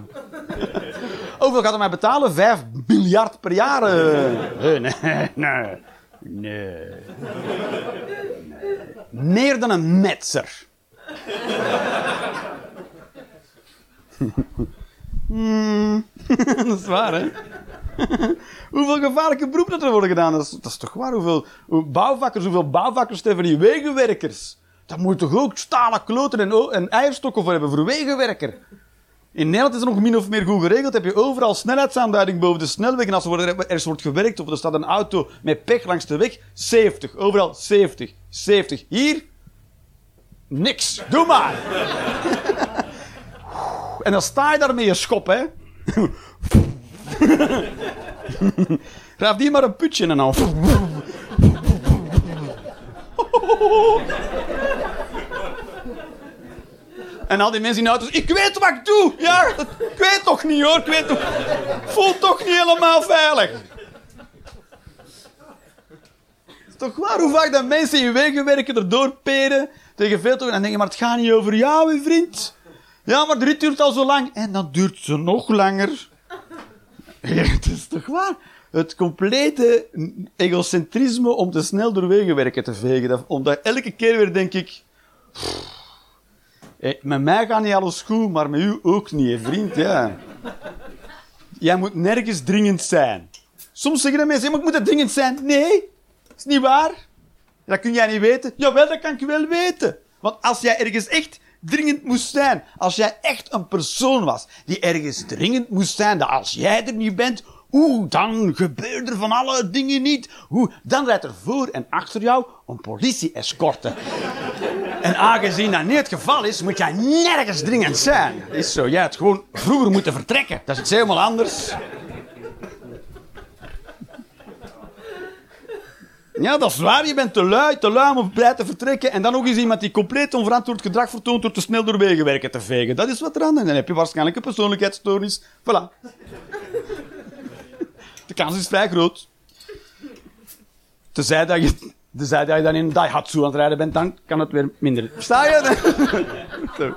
Hoeveel gaat hij mij betalen? 5 miljard per jaar? eh. Nee, nee, nee. Nee. Meer dan een metser. Hmm. dat is waar, hè? hoeveel gevaarlijke beroepen dat er worden gedaan. Dat is, toch waar? Hoeveel hoe bouwvakkers, hoeveel bouwvakkers hebben die wegenwerkers? Dat moet toch ook stalen kloten en, en eierstokken voor hebben voor wegenwerker? In Nederland is het nog min of meer goed geregeld. Heb je overal snelheidsaanduiding boven de snelweg. En als er ergens wordt gewerkt of er staat een auto met pech langs de weg, 70. Overal 70. 70. Hier? Niks. Doe maar. en dan sta je daar met je schop, hè. Graaf die maar een putje en dan... En al die mensen in de auto's, ik weet wat ik doe. Ja, ik weet toch niet hoor. Ik weet toch, voel toch niet helemaal veilig. Is toch waar hoe vaak dat mensen in wegen werken erdoor peren tegen veel toch en dan denk je, maar het gaat niet over jou, mijn vriend. Ja, maar de rit duurt al zo lang. En dan duurt ze nog langer. Het is toch waar? Het complete egocentrisme om te snel door wegenwerken te vegen. Dat, omdat elke keer weer denk ik... Hé, met mij gaat niet alles goed, maar met u ook niet, vriend. Ja. Jij moet nergens dringend zijn. Soms zeggen de mensen, maar ik moet het dringend zijn. Nee, dat is niet waar. Dat kun jij niet weten. Jawel, dat kan ik wel weten. Want als jij ergens echt dringend moest zijn, als jij echt een persoon was die ergens dringend moest zijn, dat als jij er niet bent, oeh, dan gebeuren er van alle dingen niet. Oeh, dan rijdt er voor en achter jou een politie-escorte. En aangezien dat niet het geval is, moet jij nergens dringend zijn. Is zo. Jij had gewoon vroeger moeten vertrekken. Dat is iets helemaal anders. Ja, dat is waar. Je bent te lui, te lui om blij te vertrekken. En dan nog eens iemand die compleet onverantwoord gedrag vertoont door te snel door wegenwerken te vegen. Dat is wat er aan is. Dan heb je waarschijnlijk een persoonlijkheidsstoornis. Voilà. De kans is vrij groot. Tenzij dat je, tenzij dat je dan in Daihatsu aan het rijden bent, dan kan het weer minder. Versta je? Zo.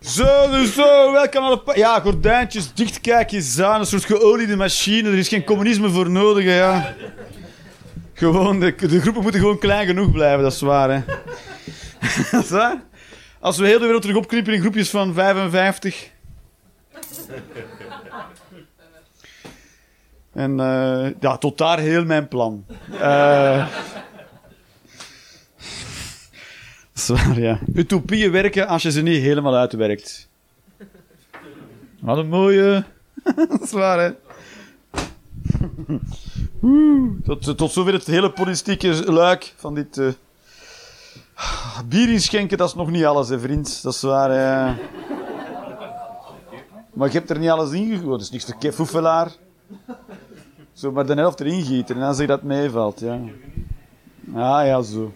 Zo, dus zo, wel kan alle Ja, gordijntjes, dicht, kijk aan. Een soort geoliede machine. Er is geen communisme voor nodig, ja. Gewoon, de, de groepen moeten gewoon klein genoeg blijven, dat is waar, hè. dat is waar. Als we heel de wereld terug opknippen in groepjes van 55. En eh, ja, tot daar heel mijn plan. Eh dat is waar, ja. Utopieën werken als je ze niet helemaal uitwerkt. Wat een mooie... dat is waar, hè. Tot, tot zover het hele politieke luik van dit... eh, Bier inschenken, dat is nog niet alles, hè, vriend. Dat is waar, hè. Maar je hebt er niet alles in gegooid. Dat is niks foefelaar. Zo maar de helft erin gieten en dan zeg je dat meevalt, ja. Ah, ja, zo.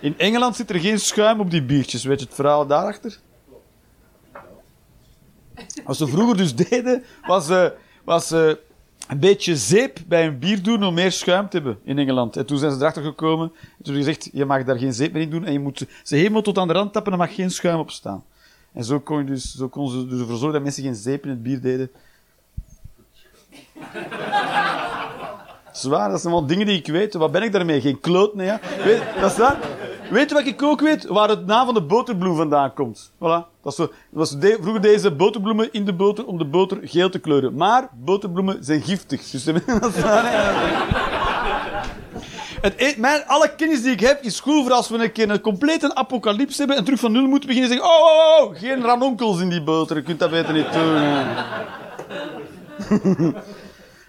In Engeland zit er geen schuim op die biertjes. Weet je het verhaal daarachter? Wat ze vroeger dus deden, was, eh, was eh, een beetje zeep bij een bier doen om meer schuim te hebben in Engeland. En toen zijn ze erachter gekomen. En toen gezegd, je mag daar geen zeep meer in doen en je moet ze helemaal tot aan de rand tappen en er mag geen schuim op staan. En zo kon, dus, kon ze dus ervoor zorgen dat mensen geen zeep in het bier deden. Zwaar, dat zijn wel dingen die ik weet. Wat ben ik daarmee? Geen kloot, nee, ja. Weet, dat is dat. Weet je wat ik ook weet? Waar het naam van de boterbloem vandaan komt. Voilà. Dat was vroeger deze boterbloemen in de boter om de boter geel te kleuren. Maar boterbloemen zijn giftig. Dus dat. Het, e- alle kennis die ik heb is goed voor als we een keer een complete apocalypse hebben en terug van nul moeten beginnen en zeggen: oh, oh, oh, geen ranonkels in die boter. Je kunt dat beter niet doen.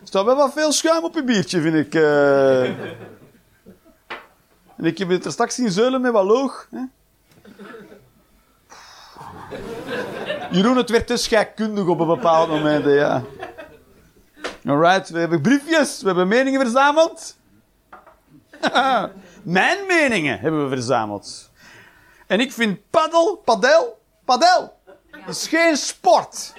Er staat wel wat veel schuim op je biertje, vind ik. eh. En ik heb het er straks zien zeulen met wat loog. Hè? Jeroen, het werd te scheikundig op een bepaald moment, ja. Alright, we hebben briefjes, we hebben meningen verzameld. Mijn meningen hebben we verzameld. En ik vind paddel, padel, padel, is geen sport.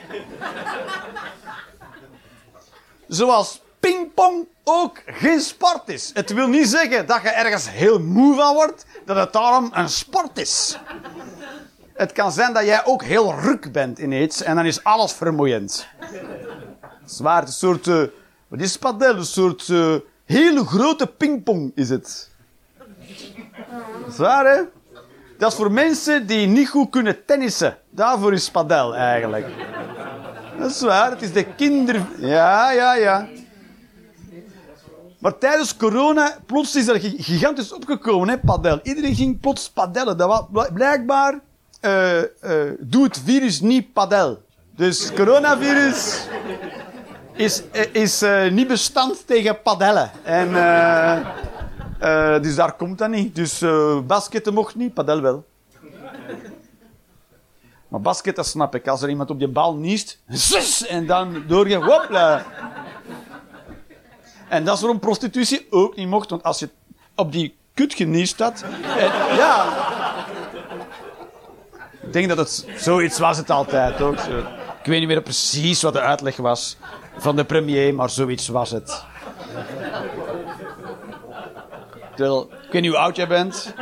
Zoals pingpong ook geen sport is. Het wil niet zeggen dat je ergens heel moe van wordt, dat het daarom een sport is. Het kan zijn dat jij ook heel ruk bent in iets en dan is alles vermoeiend. Zwaar, een soort, eh, wat is padel? Een soort eh, hele grote pingpong is het. Zwaar, hè? Dat is voor mensen die niet goed kunnen tennissen. Daarvoor is padel eigenlijk. Dat is waar, het is de kinder... Ja, ja, ja. Maar tijdens corona, plots is er gi- gigantisch opgekomen, hè, padel. Iedereen ging plots padellen. Dat was bl- blijkbaar, eh eh doet virus niet padel. Dus coronavirus is, eh, is niet bestand tegen padellen. En, dus daar komt dat niet. Dus basketten mocht niet, padel wel. Maar basket, dat snap ik. Als er iemand op je bal niest, zus, en dan doorgaan, hopla. En dat is waarom prostitutie ook niet mocht. Want als je op die kut geniest had... En, ja... Ik denk dat het... Zoiets was het altijd ook. Ik weet niet meer precies wat de uitleg was van de premier, maar zoiets was het. Terwijl, ik weet niet hoe oud jij bent.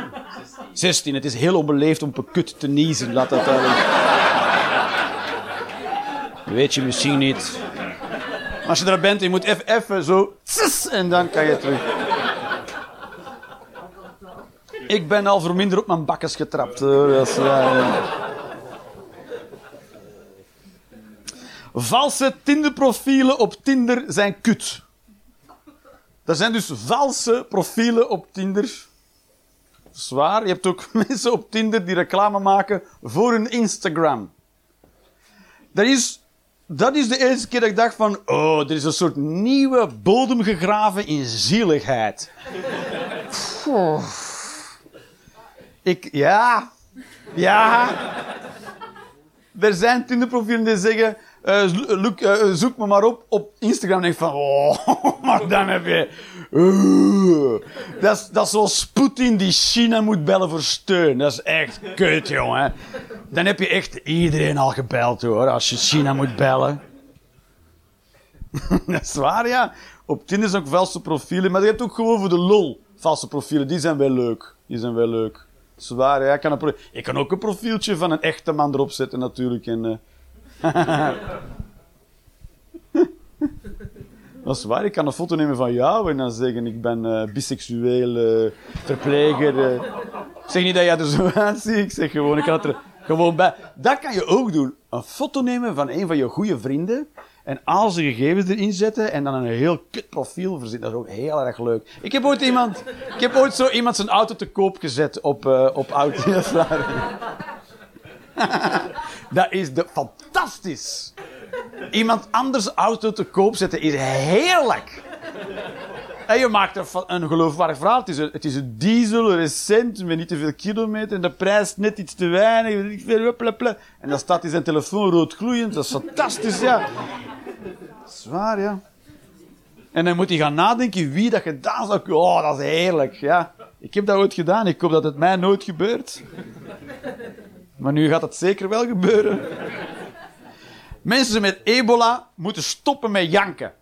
16. Het is heel onbeleefd om op een kut te niezen. Laat dat. Weet je misschien niet. Als je er bent, je moet even, zo... tss, En dan kan je terug. Ik ben al voor minder op mijn bakkes getrapt. hoor. Dat is. Valse Tinderprofielen op Tinder zijn kut. Er zijn dus valse profielen op Tinder. Zwaar. Je hebt ook mensen op Tinder die reclame maken voor hun Instagram. Dat is, dat is de eerste keer dat ik dacht van... Oh, er is een soort nieuwe bodem gegraven in zieligheid. Ik... Ja. Ja. Er zijn Tinderprofielen die zeggen... eh, zoek me maar op op Instagram. En van... Oh, maar dan heb je... Dat, is, dat is zoals die China moet bellen voor steun. Dat is echt kut, jongen. Dan heb je echt iedereen al gebeld, hoor. Als je China moet bellen. dat is waar, ja. Op Tinder zijn ook valse profielen. Maar je hebt ook gewoon voor de lol valse profielen. Die zijn wel leuk. Die zijn wel leuk. Dat ja. Ik kan, ik kan ook een profieltje van een echte man erop zetten, natuurlijk. En, Dat is waar, ik kan een foto nemen van jou en dan zeggen ik ben eh, biseksueel, eh, verpleger. eh. Ik zeg niet dat jij er zo uitziet, ik zeg gewoon, ik het er gewoon bij. Dat kan je ook doen. Een foto nemen van een van je goede vrienden en al zijn gegevens erin zetten en dan een heel kut profiel verzinnen. Dat is ook heel erg leuk. Ik heb ooit iemand, ik heb ooit zo iemand zijn auto te koop gezet op, op auto. Dat is de, fantastisch. Iemand anders auto te koop zetten is heerlijk. En je maakt er een geloofwaardig verhaal. Het is een, het is een diesel, recent, met niet te veel kilometer. En de prijs net iets te weinig. En dan staat hij zijn telefoon rood gloeiend. Dat is fantastisch, ja. Zwaar, ja. En dan moet hij gaan nadenken wie dat gedaan zou kunnen. Oh, dat is heerlijk, ja. Ik heb dat ooit gedaan. Ik hoop dat het mij nooit gebeurt. Maar nu gaat het zeker wel gebeuren. Mensen met ebola moeten stoppen met janken.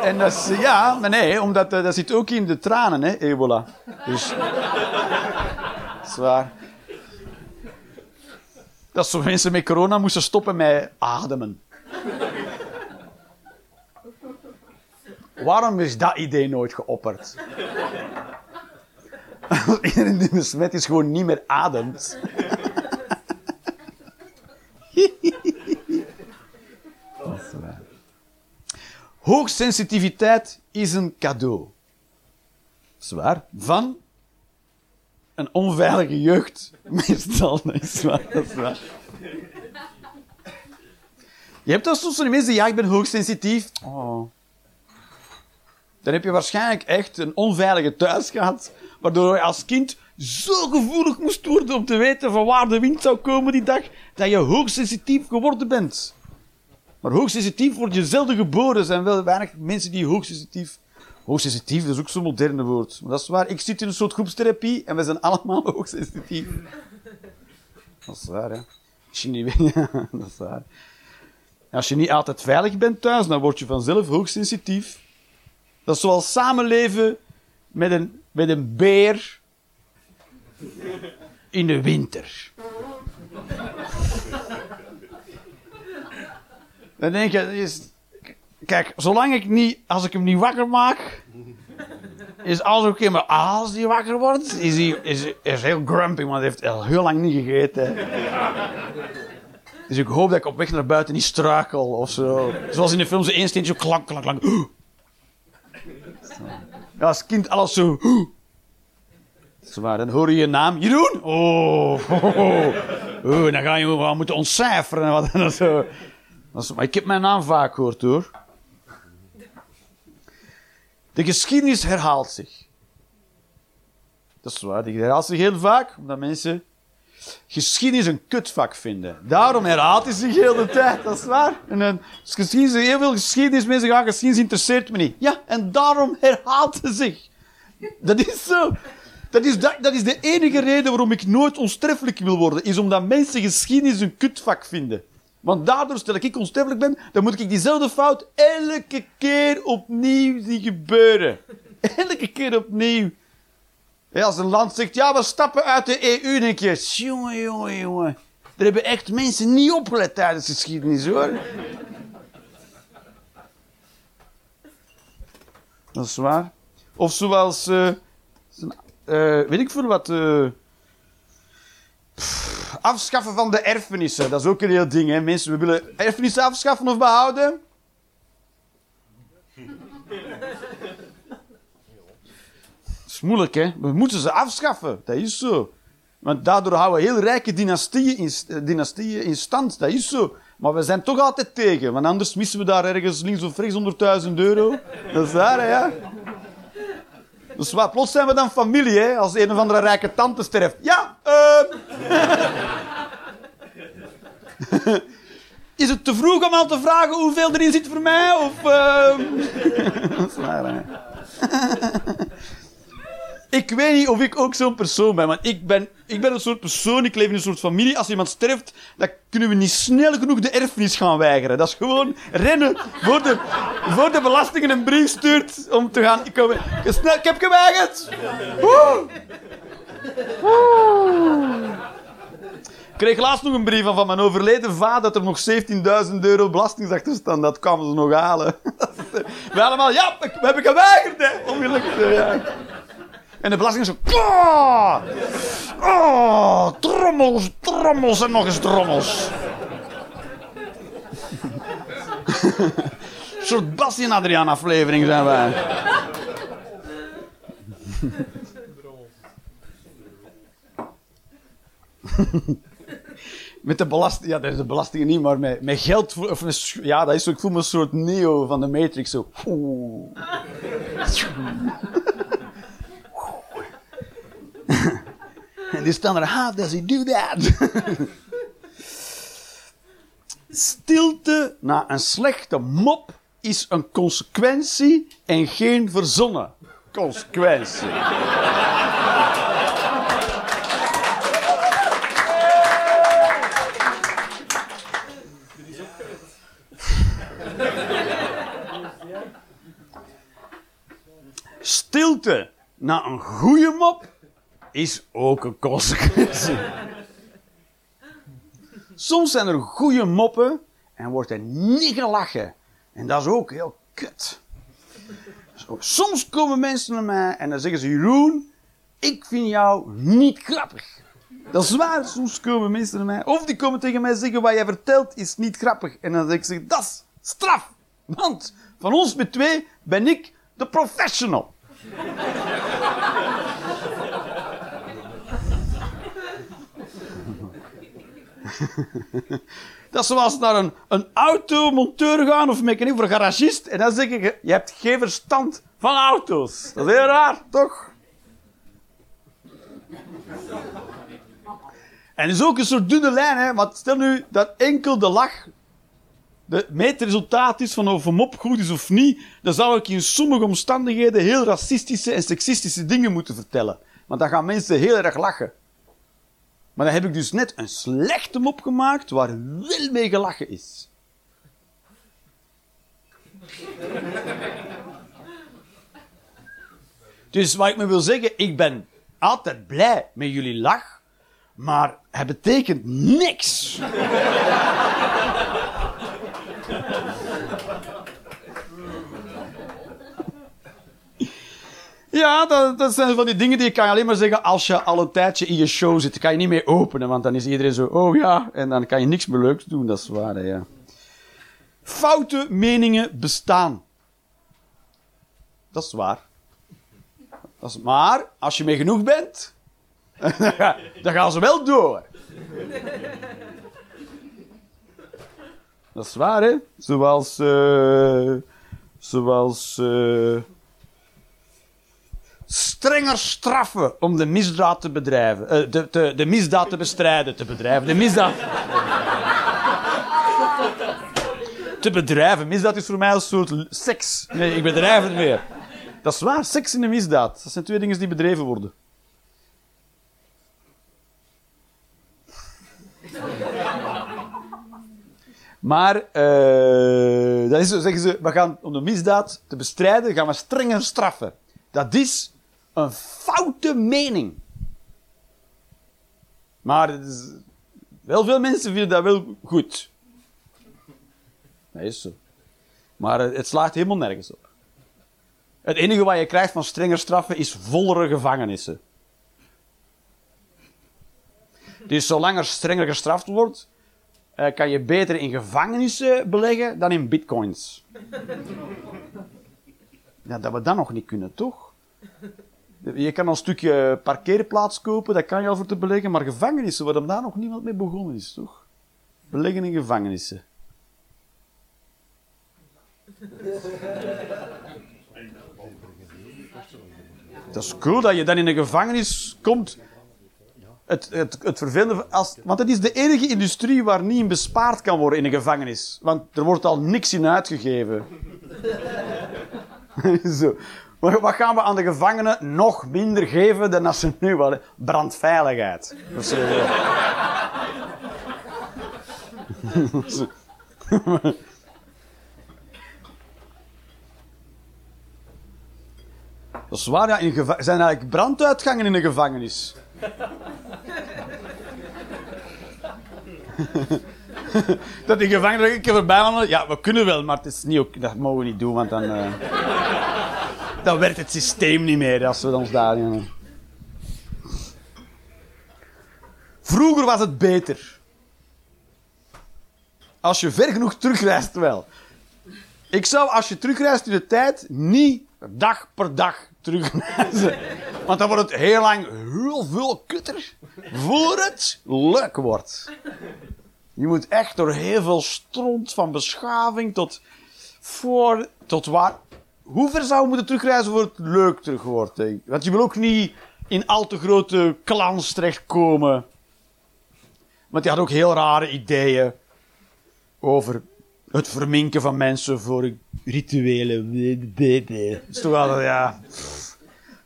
En dat is, ja, maar nee, omdat eh, dat zit ook in de tranen, hè, ebola. Dus, zwaar. Dat zo mensen met corona moesten stoppen met ademen. Waarom is dat idee nooit geopperd? Iedereen die besmet is gewoon niet meer ademt. Hoogsensitiviteit is een cadeau. Zwaar. Van een onveilige jeugd. Meestal, dat is waar. Dat is waar. Je hebt dan soms van die mensen ja, ik ben hoogsensitief. Oh. Dan heb je waarschijnlijk echt een onveilige thuis gehad, waardoor je als kind zo gevoelig moest worden om te weten van waar de wind zou komen die dag, dat je hoogsensitief geworden bent. Maar hoogsensitief word je zelden geboren. Er zijn wel weinig mensen die hoogsensitief... Hoogsensitief, dat is ook zo'n moderne woord. Maar dat is waar. Ik zit in een soort groepstherapie en we zijn allemaal hoogsensitief. Dat is waar, hè. Als je niet dat is waar. Als je niet altijd veilig bent thuis, dan word je vanzelf hoogsensitief. Dat is zoals samenleven met een, met een beer in de winter. Dan denk je, is, kijk, zolang ik niet, als ik hem niet wakker maak, is alles oké. Maar als hij wakker wordt, is hij is, is heel grumpy, want hij heeft al heel lang niet gegeten. Dus ik hoop dat ik op weg naar buiten niet struikel of zo. Zoals in de film, zo één steentje, klank, klank, klank. Als kind alles zo... Is dan hoor je je naam. Jeroen? Oh, oh, dan ga je wel moeten ontcijferen. Wat, dat zo. Is, maar ik heb mijn naam vaak gehoord, hoor. De geschiedenis herhaalt zich. Dat is waar, die herhaalt zich heel vaak, omdat mensen geschiedenis een kutvak vinden. Daarom herhaalt hij zich heel de tijd, dat is waar. En dan, geschiedenis, heel veel geschiedenis, mensen gaan geschiedenis interesseert me niet. Ja, en daarom herhaalt hij zich. Dat is zo. Dat is, dat, is de enige reden waarom ik nooit onsterfelijk wil worden, is omdat mensen geschiedenis een kutvak vinden. Want daardoor, stel ik onsterfelijk ben, dan moet ik diezelfde fout elke keer opnieuw zien gebeuren. Elke keer opnieuw. Ja, als een land zegt, ja, we stappen uit de EU, denk je, jongen, jongen, jongen. Er hebben echt mensen niet opgelet tijdens de geschiedenis, hoor. Dat is waar. Of zoals, uh, weet ik veel wat, uh, afschaffen van de erfenissen. Dat is ook een heel ding, hè. Mensen, we willen erfenissen afschaffen of behouden. moeilijk, hè? We moeten ze afschaffen. Dat is zo. Want daardoor houden we heel rijke dynastieën in, eh, dynastieën in stand. Dat is zo. Maar we zijn toch altijd tegen. Want anders missen we daar ergens links of rechts 100.000 euro. Dat is waar, hè? Ja? Dus wat, plots zijn we dan familie, hè? Als een of andere rijke tante sterft. Ja, uh... Is het te vroeg om al te vragen hoeveel erin zit voor mij? Of, uh... dat is waar, hè? Ik weet niet of ik ook zo'n persoon ben, want ik ben, ik ben een soort persoon, ik leef in een soort familie. Als iemand sterft, dan kunnen we niet snel genoeg de erfenis gaan weigeren. Dat is gewoon rennen voor de, voor de belastingen een brief stuurt om te gaan. Ik, snel, ik heb geweigerd! Woe! Ik kreeg laatst nog een brief van, van mijn overleden vader dat er nog 17.000 euro belasting achter staan. Dat kwamen ze nog halen. We allemaal, ja, we hebben geweigerd, hè. Ja. En de belasting is zo... Oh, trommels, trommels en nog eens trommels. Een soort Bassie en Adriaan aflevering zijn wij. met de belasting, ja, dat is de belasting niet, maar met, met geld, of ja, dat is ik voel me een soort Neo van de Matrix, zo. En die staan er, how does he do? Stilte na een slechte mop is een consequentie en geen verzonnen consequentie. Stilte na een goede mop is ook een consequentie. Soms zijn er goede moppen en wordt er niet gelachen. En dat is ook heel kut. Soms komen mensen naar mij en dan zeggen ze: Jeroen, ik vind jou niet grappig. Dat is waar, soms komen mensen naar mij. Of die komen tegen mij zeggen: Wat jij vertelt is niet grappig. En dan zeg ik: Dat is straf. Want van ons met twee ben ik de professional. dat is zoals naar een, een automonteur gaan of een garagist. En dan zeg ik, je hebt geen verstand van auto's. Dat is heel raar, toch? En het is ook een soort dunne lijn, hè. Want stel nu dat enkel de lach het meetresultaat is van of een mop goed is of niet, dan zou ik in sommige omstandigheden heel racistische en seksistische dingen moeten vertellen. Want dan gaan mensen heel erg lachen. Maar dan heb ik dus net een slechte mop gemaakt waar wel mee gelachen is. dus wat ik me wil zeggen, ik ben altijd blij met jullie lach, maar het betekent niks. Ja, dat, dat, zijn van die dingen die je kan alleen maar zeggen als je al een tijdje in je show zit. kan je niet meer openen, want dan is iedereen zo, oh ja, en dan kan je niks meer leuks doen. Dat is waar, ja. Foute meningen bestaan. Dat is waar. Maar als je mee genoeg bent, dan, ga- dan gaan ze wel door. Dat is waar, hè? Zoals. eh, zoals. eh, strenger straffen om de misdaad te bedrijven. eh, de, de, de misdaad te bestrijden. Te bedrijven. De misdaad. te bedrijven. Misdaad is voor mij een soort seks. Nee, ik bedrijf het weer. Dat is waar, seks en de misdaad. Dat zijn twee dingen die bedreven worden. Maar, eh, dat is zeggen ze, we gaan om de misdaad te bestrijden, gaan we strenger straffen. Dat is een foute mening. Maar wel veel mensen vinden dat wel goed. Dat is zo. Maar het slaagt helemaal nergens op. Het enige wat je krijgt van strenger straffen is vollere gevangenissen. Dus zolang er strenger gestraft wordt, eh, kan je beter in gevangenissen beleggen dan in bitcoins. Ja, dat we dat nog niet kunnen, toch? Je kan een stukje parkeerplaats kopen, dat kan je al voor te beleggen, maar gevangenissen, waar daar nog niemand mee begonnen is, toch? Beleggen in gevangenissen. Dat is cool dat je dan in een gevangenis komt. Het, het, het vervelende, als, want het is de enige industrie waar niet in bespaard kan worden in een gevangenis. Want er wordt al niks in uitgegeven. Zo. Maar wat gaan we aan de gevangenen nog minder geven dan als ze nu hadden? Brandveiligheid. Dat is, Dat is waar, ja. In zijn eigenlijk branduitgangen in een gevangenis. dat die gevangenen een keer voorbij. Ja, we kunnen wel, maar het is niet dat mogen we niet doen, want dan... eh, dan werkt het systeem niet meer als we ons daar... ja. Vroeger was het beter. Als je ver genoeg terugreist wel. Ik zou, als je terugreist in de tijd, niet dag per dag terugreizen. Want dan wordt het heel lang heel veel kutter. Voor het leuk wordt. Je moet echt door heel veel stront van beschaving tot voor, tot waar. Hoe ver zou je moeten terugreizen voor het leuk terug wordt? Want je wil ook niet in al te grote clans terechtkomen. Want die had ook heel rare ideeën over het verminken van mensen voor rituelen. Dat is toch altijd, ja.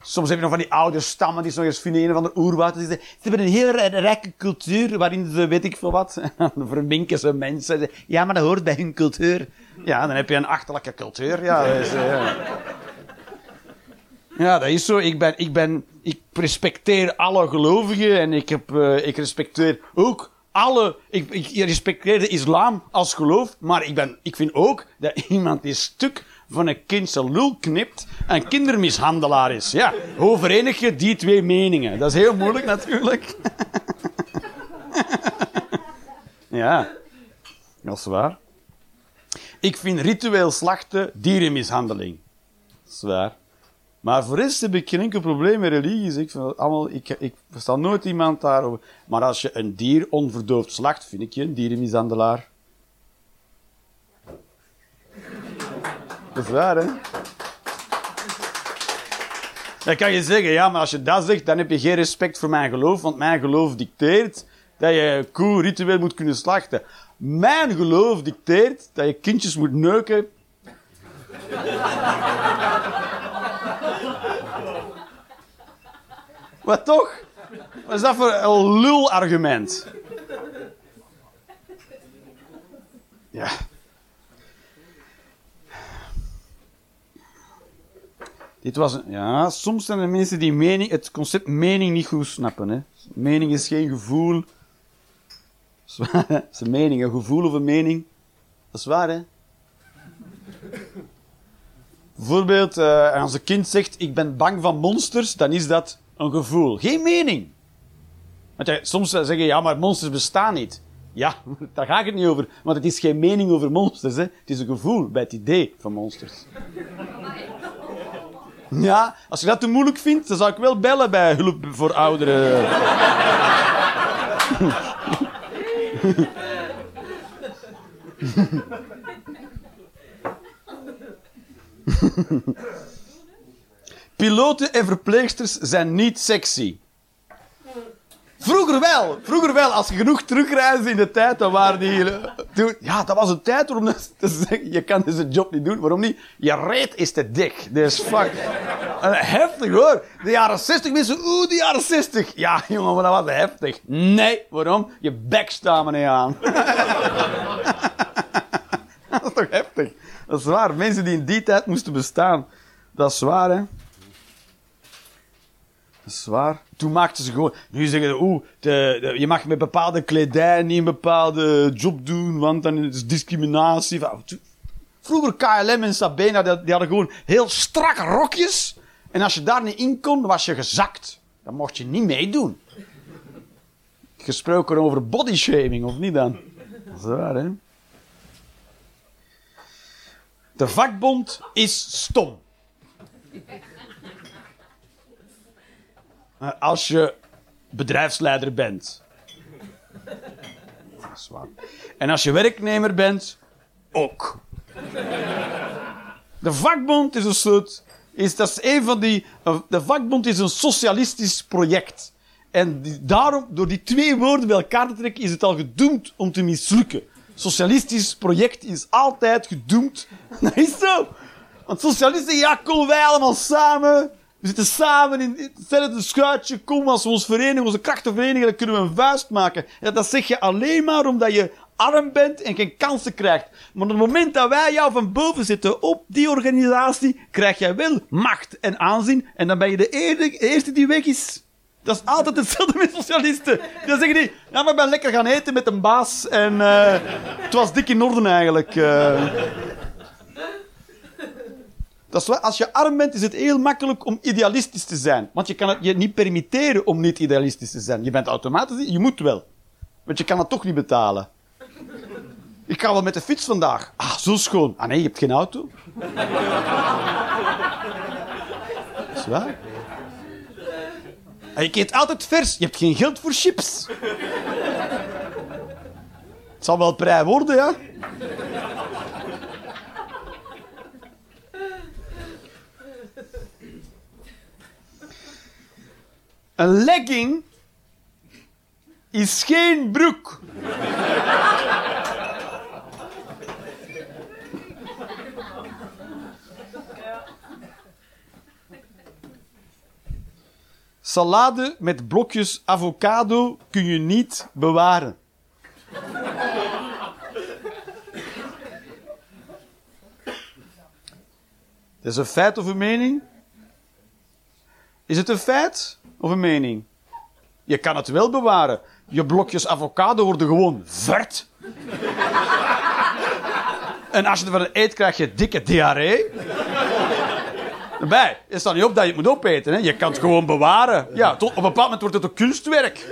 Soms heb je nog van die oude stammen die nog eens vinden van de oerwoud. Die zeggen, Ze hebben een heel rijke cultuur waarin ze weet ik veel wat. Dan verminken ze mensen. Ja, maar dat hoort bij hun cultuur. Ja, dan heb je een achterlijke cultuur. Ja, dat is, eh, ja. Ja, dat is zo. Ik, ben, ik, ben, ik respecteer alle gelovigen en ik, heb, eh, ik respecteer ook alle. Ik, ik respecteer de islam als geloof, maar ik, ben, ik vind ook dat iemand die stuk van een kind lul knipt een kindermishandelaar is. Ja, hoe verenig je die twee meningen? Dat is heel moeilijk natuurlijk. ja, dat is waar. Ik vind ritueel slachten dierenmishandeling. Dat is waar. Maar voor rest heb ik geen enkel probleem met religies. Ik, vind allemaal, ik, ik versta nooit iemand daarover. Maar als je een dier onverdoofd slacht, vind ik je een dierenmishandelaar. Dat is waar, hè? Dan kan je zeggen, ja, maar als je dat zegt, dan heb je geen respect voor mijn geloof, want mijn geloof dicteert dat je koe ritueel moet kunnen slachten. Mijn geloof dicteert dat je kindjes moet neuken Wat toch? Wat is dat voor een lulargument? Ja. Dit was ja, soms zijn er mensen die mening, het concept mening niet goed snappen. Hè. Mening is geen gevoel. Dat is een mening, een gevoel of een mening. Dat is waar, hè? Bijvoorbeeld, eh, als een kind zegt: Ik ben bang van monsters, dan is dat een gevoel. Geen mening. Want soms zeggen ja, maar monsters bestaan niet. Ja, daar ga ik het niet over. Want het is geen mening over monsters. Hè. Het is een gevoel bij het idee van monsters. Ja, als je dat te moeilijk vindt, dan zou ik wel bellen bij hulp voor ouderen. Piloten en verpleegsters zijn niet sexy. Vroeger wel. Vroeger wel. Als je genoeg terugreisde in de tijd, dan waren die... eh, toen- ja, dat was een tijd dat- te zeggen, je kan deze job niet doen. Waarom niet? Je reet is te dik. Dus fuck. En heftig hoor. De jaren 60 mensen, oeh, de jaren 60. Ja, jongen, maar dat was heftig. Nee, waarom? Je bek staat me niet aan. dat is toch heftig? Dat is waar. Mensen die in die tijd moesten bestaan. Dat is waar, hè? Dat is waar. Toen maakten ze gewoon... Nu zeggen ze, oeh, de, je mag met bepaalde kledij niet een bepaalde job doen, want dan is het discriminatie. Vroeger KLM en Sabena, die, hadden gewoon heel strakke rokjes. En als je daar niet in kon, was je gezakt. Dan mocht je niet meedoen. Gesproken over bodyshaming, of niet dan? Dat is waar, hè? De vakbond is stom. Als je bedrijfsleider bent. Dat is waar. En als je werknemer bent, ook. De vakbond is een soort. Is, dat is een van die. De vakbond is een socialistisch project. En daarom, door die twee woorden bij elkaar te trekken, is het al gedoemd om te mislukken. Socialistisch project is altijd gedoemd. Dat is zo. Want socialisten, ja, komen wij allemaal samen. We zitten samen in hetzelfde schuitje. Kom, als we ons verenigen, onze krachten verenigen, dan kunnen we een vuist maken. Dat zeg je alleen maar omdat je arm bent en geen kansen krijgt. Maar op het moment dat wij jou van boven zitten op die organisatie, krijg jij wel macht en aanzien. En dan ben je de eerste die weg is. Dat is altijd hetzelfde met socialisten. Dan zeggen die, ja, maar ik ben lekker gaan eten met een baas en eh, het was dik in orde eigenlijk. eh. Dat is als je arm bent, is het heel makkelijk om idealistisch te zijn. Want je kan het je niet permitteren om niet idealistisch te zijn. Je bent automatisch, je moet wel. Want je kan het toch niet betalen. Ik ga wel met de fiets vandaag. Ah, zo schoon. Ah nee, je hebt geen auto. Dat is waar. En je eet altijd vers. Je hebt geen geld voor chips. Het zal wel prij worden, ja. Een legging is geen broek. Salade met blokjes avocado kun je niet bewaren. Dat is een feit of een mening? Is het een feit of een mening? Je kan het wel bewaren. Je blokjes avocado worden gewoon vert. en als je ervan eet, krijg je dikke diarree. Daarbij, het staat niet op dat je het moet opeten. Hè? Je kan het gewoon bewaren. Ja, tot, op een bepaald moment wordt het een kunstwerk.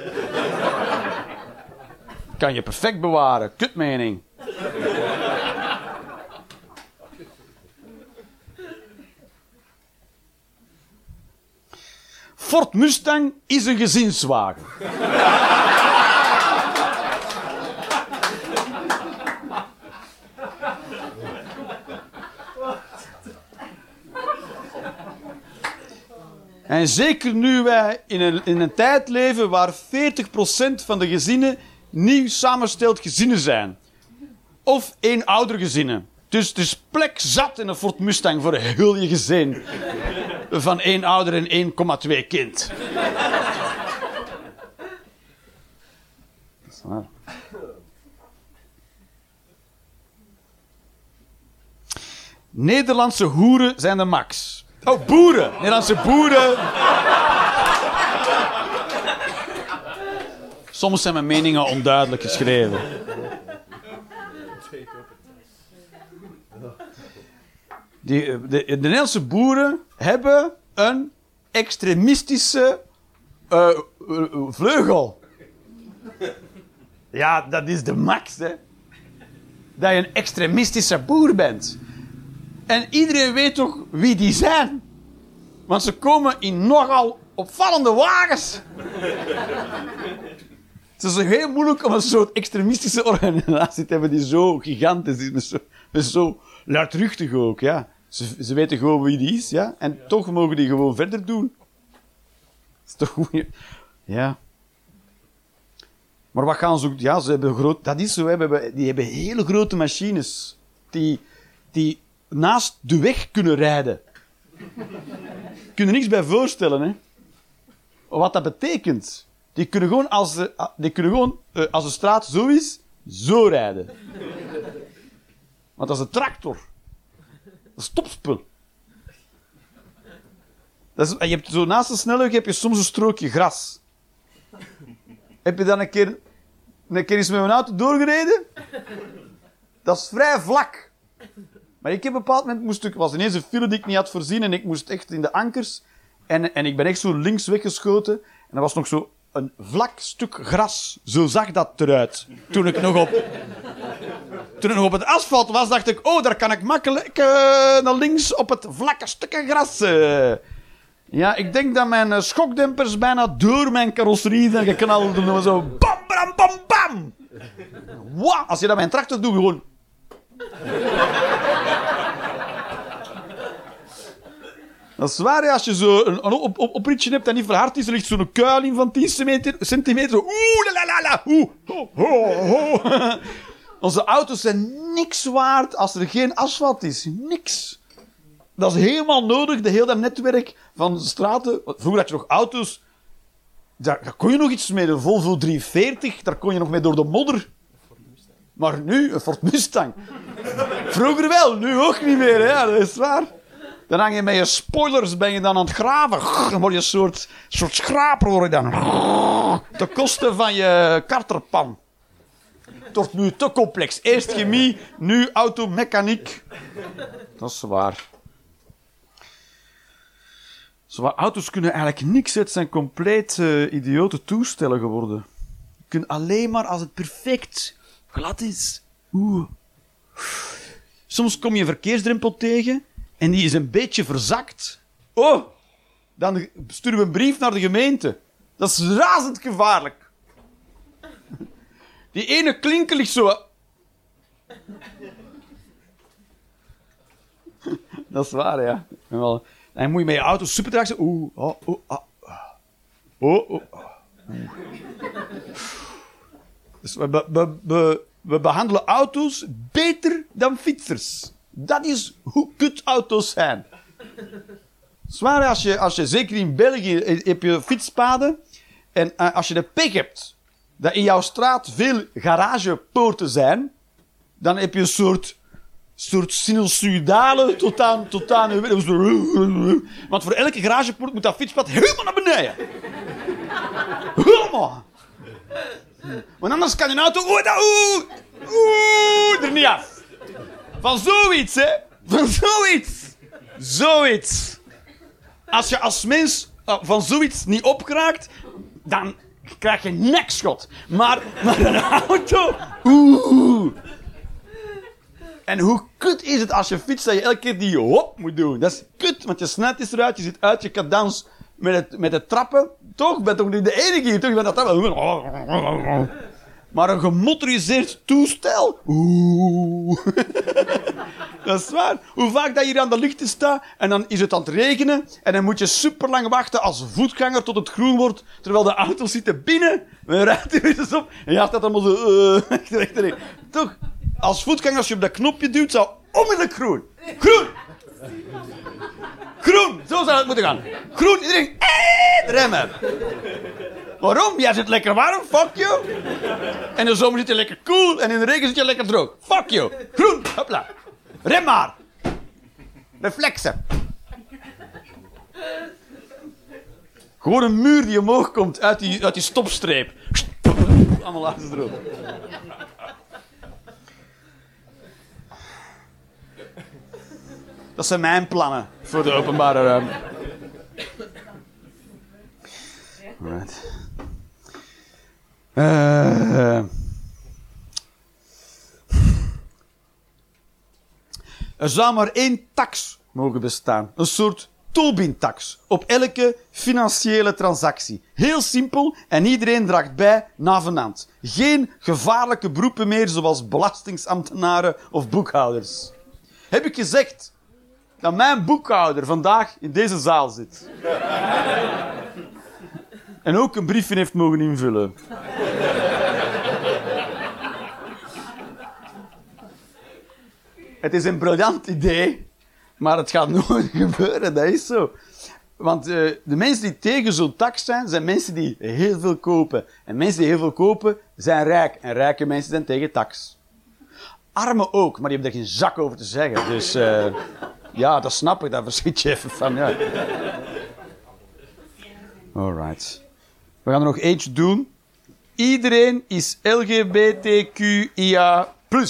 Kan je perfect bewaren. Kutmening. Ford Mustang is een gezinswagen. En zeker nu wij in een, in een tijd leven waar 40% van de gezinnen nieuw samengesteld gezinnen zijn. Of eenoudergezinnen. Dus er is plek zat in een Ford Mustang voor heel je gezin. Van één ouder en 1,2 kind. Dat is. Nederlandse hoeren zijn de max. Oh, boeren. Nederlandse boeren. Soms zijn mijn meningen onduidelijk geschreven. Die, eh, de, de Nederlandse boeren hebben een extremistische eh, eh, vleugel. Ja, dat is de max, hè. Dat je een extremistische boer bent. En iedereen weet toch wie die zijn? Want ze komen in nogal opvallende wagens. Het is heel moeilijk om een soort extremistische organisatie te hebben die zo gigantisch is. Met zo, met zo luidruchtig ook, ja. Ze, ze weten gewoon wie die is, ja. En toch mogen die gewoon verder doen. Dat is toch goed? Ja. Maar wat gaan ze ook... Ja, ze hebben groot... Dat is zo, hè. Die hebben hele grote machines. Die, die naast de weg kunnen rijden. kunnen niks bij voorstellen, hè. Wat dat betekent. Die kunnen gewoon, als de, die kunnen gewoon eh, als de straat zo is, zo rijden. Want dat is een tractor. Dat. Dat is, je hebt zo naast de snelweg heb je soms een strookje gras. Heb je dan een keer, een keer eens met mijn auto doorgereden? Dat is vrij vlak. Maar ik heb een bepaald moment moest ik, was ineens een file die ik niet had voorzien en ik moest echt in de ankers. En, en ik ben echt zo links weggeschoten. En er was nog zo een vlak stuk gras. Zo zag dat eruit. Toen ik nog op, toen ik op het asfalt was, dacht ik, oh, daar kan ik makkelijk eh, naar links op het vlakke stukje gras. eh. Ja, ik denk dat mijn eh, schokdempers bijna door mijn carrosserie zijn geknald. En zo bam, bam, bam, bam. Wow, als je dat een tractor doet, gewoon... Dat is waar, als je zo een, op, op, hebt dat niet verhard is, er ligt zo'n kuil in van 10 centimeter, centimeter oeh, la la la, oeh, ho, ho, ho. Onze auto's zijn niks waard als er geen asfalt is. Niks. Dat is helemaal nodig, de hele netwerk van straten. Vroeger had je nog auto's, daar, kon je nog iets mee. De Volvo 340, daar kon je nog mee door de modder. Maar nu, een Ford Mustang. Vroeger wel, nu ook niet meer, hè? Dat is waar. Dan hang je met je spoilers, ben je dan aan het graven. Dan word je een soort, soort schraper, word je dan. Ten koste van je karterpan. Wordt nu te complex. Eerst chemie, nu automechaniek. Dat is waar. Zwaar, auto's kunnen eigenlijk niks. Het zijn compleet eh, idiote toestellen geworden. Je kunt alleen maar als het perfect glad is. Oeh. Soms kom je een verkeersdrempel tegen en die is een beetje verzakt. Oh, dan sturen we een brief naar de gemeente. Dat is razend gevaarlijk. Die ene klinker ligt zo. Dat is waar, ja. En moet je met je auto super zijn. Oeh, oh, oh, oh, oh. Oeh. Dus we, be- be- be- we behandelen auto's beter dan fietsers. Dat is hoe kut auto's zijn. Zwaar, als je, als je zeker in België eh, heb je fietspaden. En eh, als je de pech hebt dat in jouw straat veel garagepoorten zijn, dan heb je een soort, soort sinusoidale tot aan, tot je- Want voor elke garagepoort moet dat fietspad helemaal naar beneden. Helemaal. Want anders kan een auto oeh, oeh, oeh, er niet af. Van zoiets, hè. Van zoiets. Zoiets. Als je als mens eh, van zoiets niet opkraakt, dan krijg je nekschot. Maar, maar een auto, oeh. En hoe kut is het als je fietst dat je elke keer die hop moet doen? Dat is kut, want je snelheid is eruit, je zit uit je cadans met met het trappen. Toch? Ben toch niet de enige hier, toch? Je bent dat trappen. Maar een gemotoriseerd toestel? Oeh. Dat is waar. Hoe vaak dat je hier aan de lichten staat en dan is het aan het regenen en dan moet je super lang wachten als voetganger tot het groen wordt, terwijl de auto's zitten binnen met ruitenwissers op en je staat allemaal zo achterin. Toch? Als voetganger, als je op dat knopje duwt, zou onmiddellijk groen. Groen! Groen! Zo zou het moeten gaan. Groen, iedereen eh, remmen. Waarom? Jij zit lekker warm, fuck you. En in de zomer zit je lekker koel en in de regen zit je lekker droog. Fuck you. Groen, hopla. Rem maar. Reflexen. Gewoon een muur die omhoog komt uit die, uit die stopstreep. Allemaal laten erop. Dat zijn mijn plannen voor de openbare ruimte. Alright. Eh. er zou maar één tax mogen bestaan. Een soort Tobin-tax op elke financiële transactie. Heel simpel en iedereen draagt bij navenant. Geen gevaarlijke beroepen meer zoals belastingsambtenaren of boekhouders. Heb ik gezegd dat mijn boekhouder vandaag in deze zaal zit? En ook een briefje heeft mogen invullen. Het is een briljant idee, maar het gaat nooit gebeuren, dat is zo. Want uh, de mensen die tegen zo'n tax zijn, zijn mensen die heel veel kopen. En mensen die heel veel kopen, zijn rijk. En rijke mensen zijn tegen tax. Armen ook, maar die hebben er geen zak over te zeggen. Dus uh, ja, dat snap ik, daar verschiet je even van. Ja. Alright. We gaan er nog eentje doen. Iedereen is LGBTQIA+.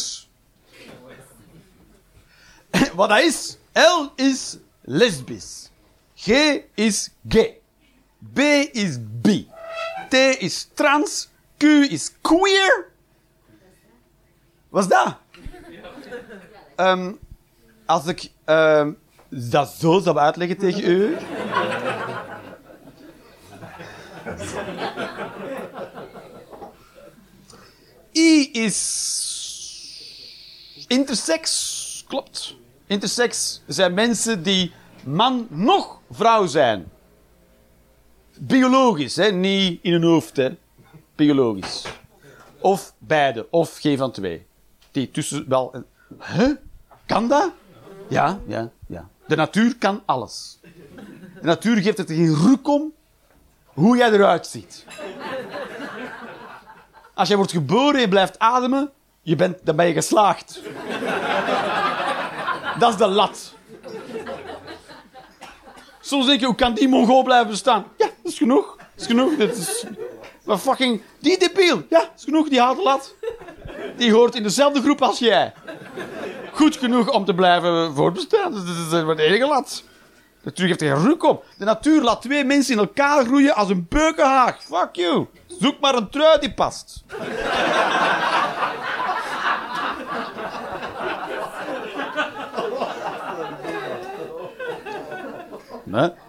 Wat dat is? L is lesbisch. G is gay. B is bi. T is trans. Q is queer. Wat is dat? Um, als ik um, dat zo zou uitleggen tegen u. I is intersex, klopt. Intersex zijn mensen die man nog vrouw zijn. Biologisch, hè? niet in hun hoofd. Hè? Biologisch. Of beide, of geen van twee. Die tussen wel. Huh? Kan dat? Ja, ja, ja. De natuur kan alles. De natuur geeft het geen ruk om hoe jij eruit ziet. Als je wordt geboren en je blijft ademen, je bent, dan ben je geslaagd. Dat is de lat. Soms denk je, hoe kan die mongool blijven bestaan? Ja, dat is genoeg. Dat is genoeg. Dit is... Maar fucking... Die debiel. Ja, dat is genoeg. Die haalt lat. Die hoort in dezelfde groep als jij. Goed genoeg om te blijven voortbestaan. Dat is de enige lat. De natuur heeft geen ruk op. De natuur laat twee mensen in elkaar groeien als een beukenhaag. Fuck you. Zoek maar een trui die past.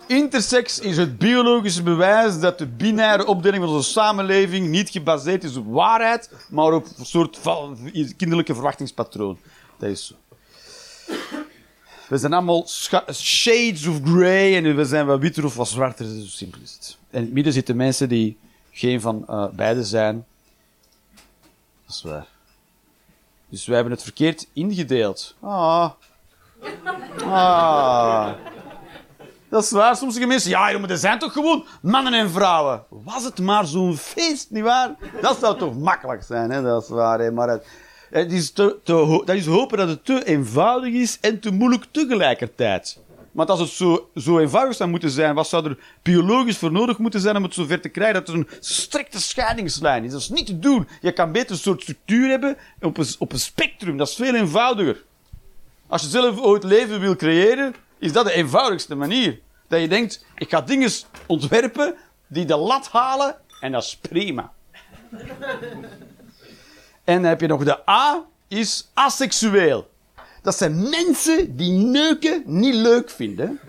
Intersex is het biologische bewijs dat de binaire opdeling van onze samenleving niet gebaseerd is op waarheid, maar op een soort kinderlijke verwachtingspatroon. Dat is zo. We zijn allemaal shades of grey en we zijn wat witter of wat zwarter. Zo simpel is het. En in het midden zitten mensen die geen van uh, beide zijn. Dat is waar. Dus wij hebben het verkeerd ingedeeld. Ah. Ah. Dat is waar. Sommige mensen, ja, er zijn toch gewoon mannen en vrouwen. Was het maar zo'n feest, nietwaar? Dat zou toch makkelijk zijn, hè? Dat is waar, hè? Maar het, het is te, te, dat is hopen dat het te eenvoudig is en te moeilijk tegelijkertijd. Want als het zo, zo eenvoudig zou moeten zijn, wat zou er biologisch voor nodig moeten zijn om het zover te krijgen dat er een strikte scheidingslijn is? Dat is niet te doen. Je kan beter een soort structuur hebben op een, op een spectrum. Dat is veel eenvoudiger. Als je zelf ooit leven wil creëren, is dat de eenvoudigste manier. Dat je denkt, ik ga dingen ontwerpen die de lat halen en dat is prima. En dan heb je nog de A, is asexueel. Dat zijn mensen die neuken niet leuk vinden.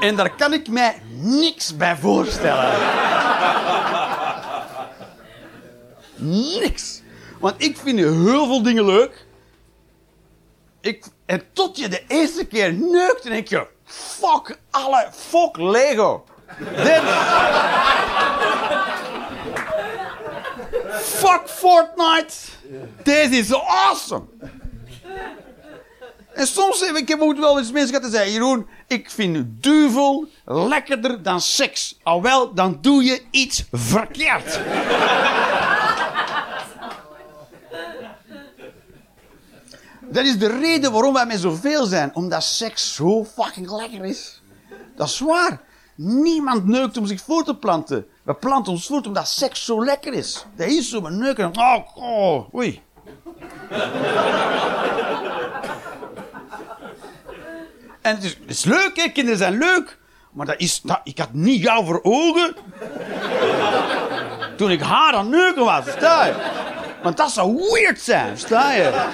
En daar kan ik mij niks bij voorstellen. niks. Want ik vind heel veel dingen leuk. Ik, en tot je de eerste keer neukt, dan denk je... Fuck alle... Fuck Lego. Fuck Fortnite. This is awesome. En soms ik wel eens mensen gehad te zeggen... Jeroen, ik vind duivel lekkerder dan seks. Alwel, dan doe je iets verkeerd. Dat is de reden waarom wij met zoveel zijn. Omdat seks zo fucking lekker is. Dat is waar. Niemand neukt om zich voor te planten. We planten ons voort omdat seks zo lekker is. Dat is zo, we neuken. Oh, oei. en het is, leuk, kinderen zijn leuk. Maar dat is, ik had niet jou voor ogen. toen ik haar aan neuken was, sta je? Want dat zou weird zijn, sta je?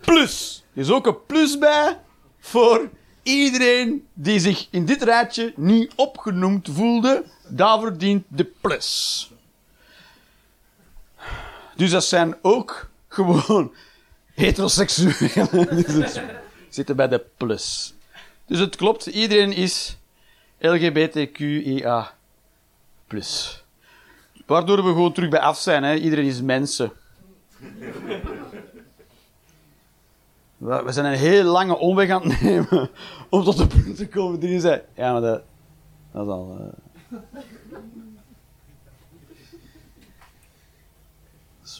Plus. Er is ook een plus bij. voor iedereen die zich in dit rijtje niet opgenoemd voelde. Daarvoor dient de plus. Dus dat zijn ook gewoon heteroseksuelen. Dus het zitten bij de plus. Dus het klopt, iedereen is LGBTQIA+. Waardoor we gewoon terug bij af zijn. Hè. Iedereen is mensen. We zijn een heel lange omweg aan het nemen om tot de punt te komen die je zei. Ja, maar dat, dat is al... eh.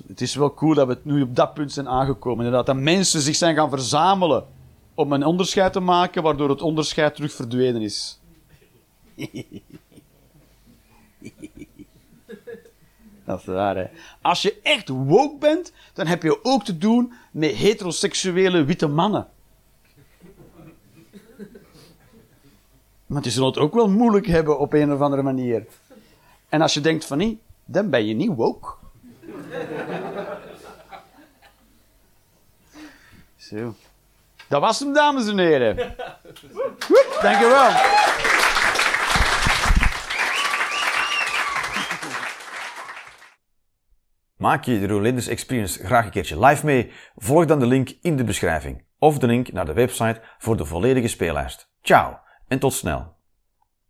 Het is wel cool dat we nu op dat punt zijn aangekomen. Inderdaad, dat mensen zich zijn gaan verzamelen om een onderscheid te maken, waardoor het onderscheid terug verdwenen is. Dat is waar, hè. Als je echt woke bent, dan heb je ook te doen met heteroseksuele witte mannen. Maar die zullen het ook wel moeilijk hebben op een of andere manier. En als je denkt van niet, dan ben je niet woke. Zo. Dat was hem, dames en heren. Dank je wel. Maak je de Rolanders Experience graag een keertje live mee? Volg dan de link in de beschrijving of de link naar de website voor de volledige speellijst. Ciao en tot snel.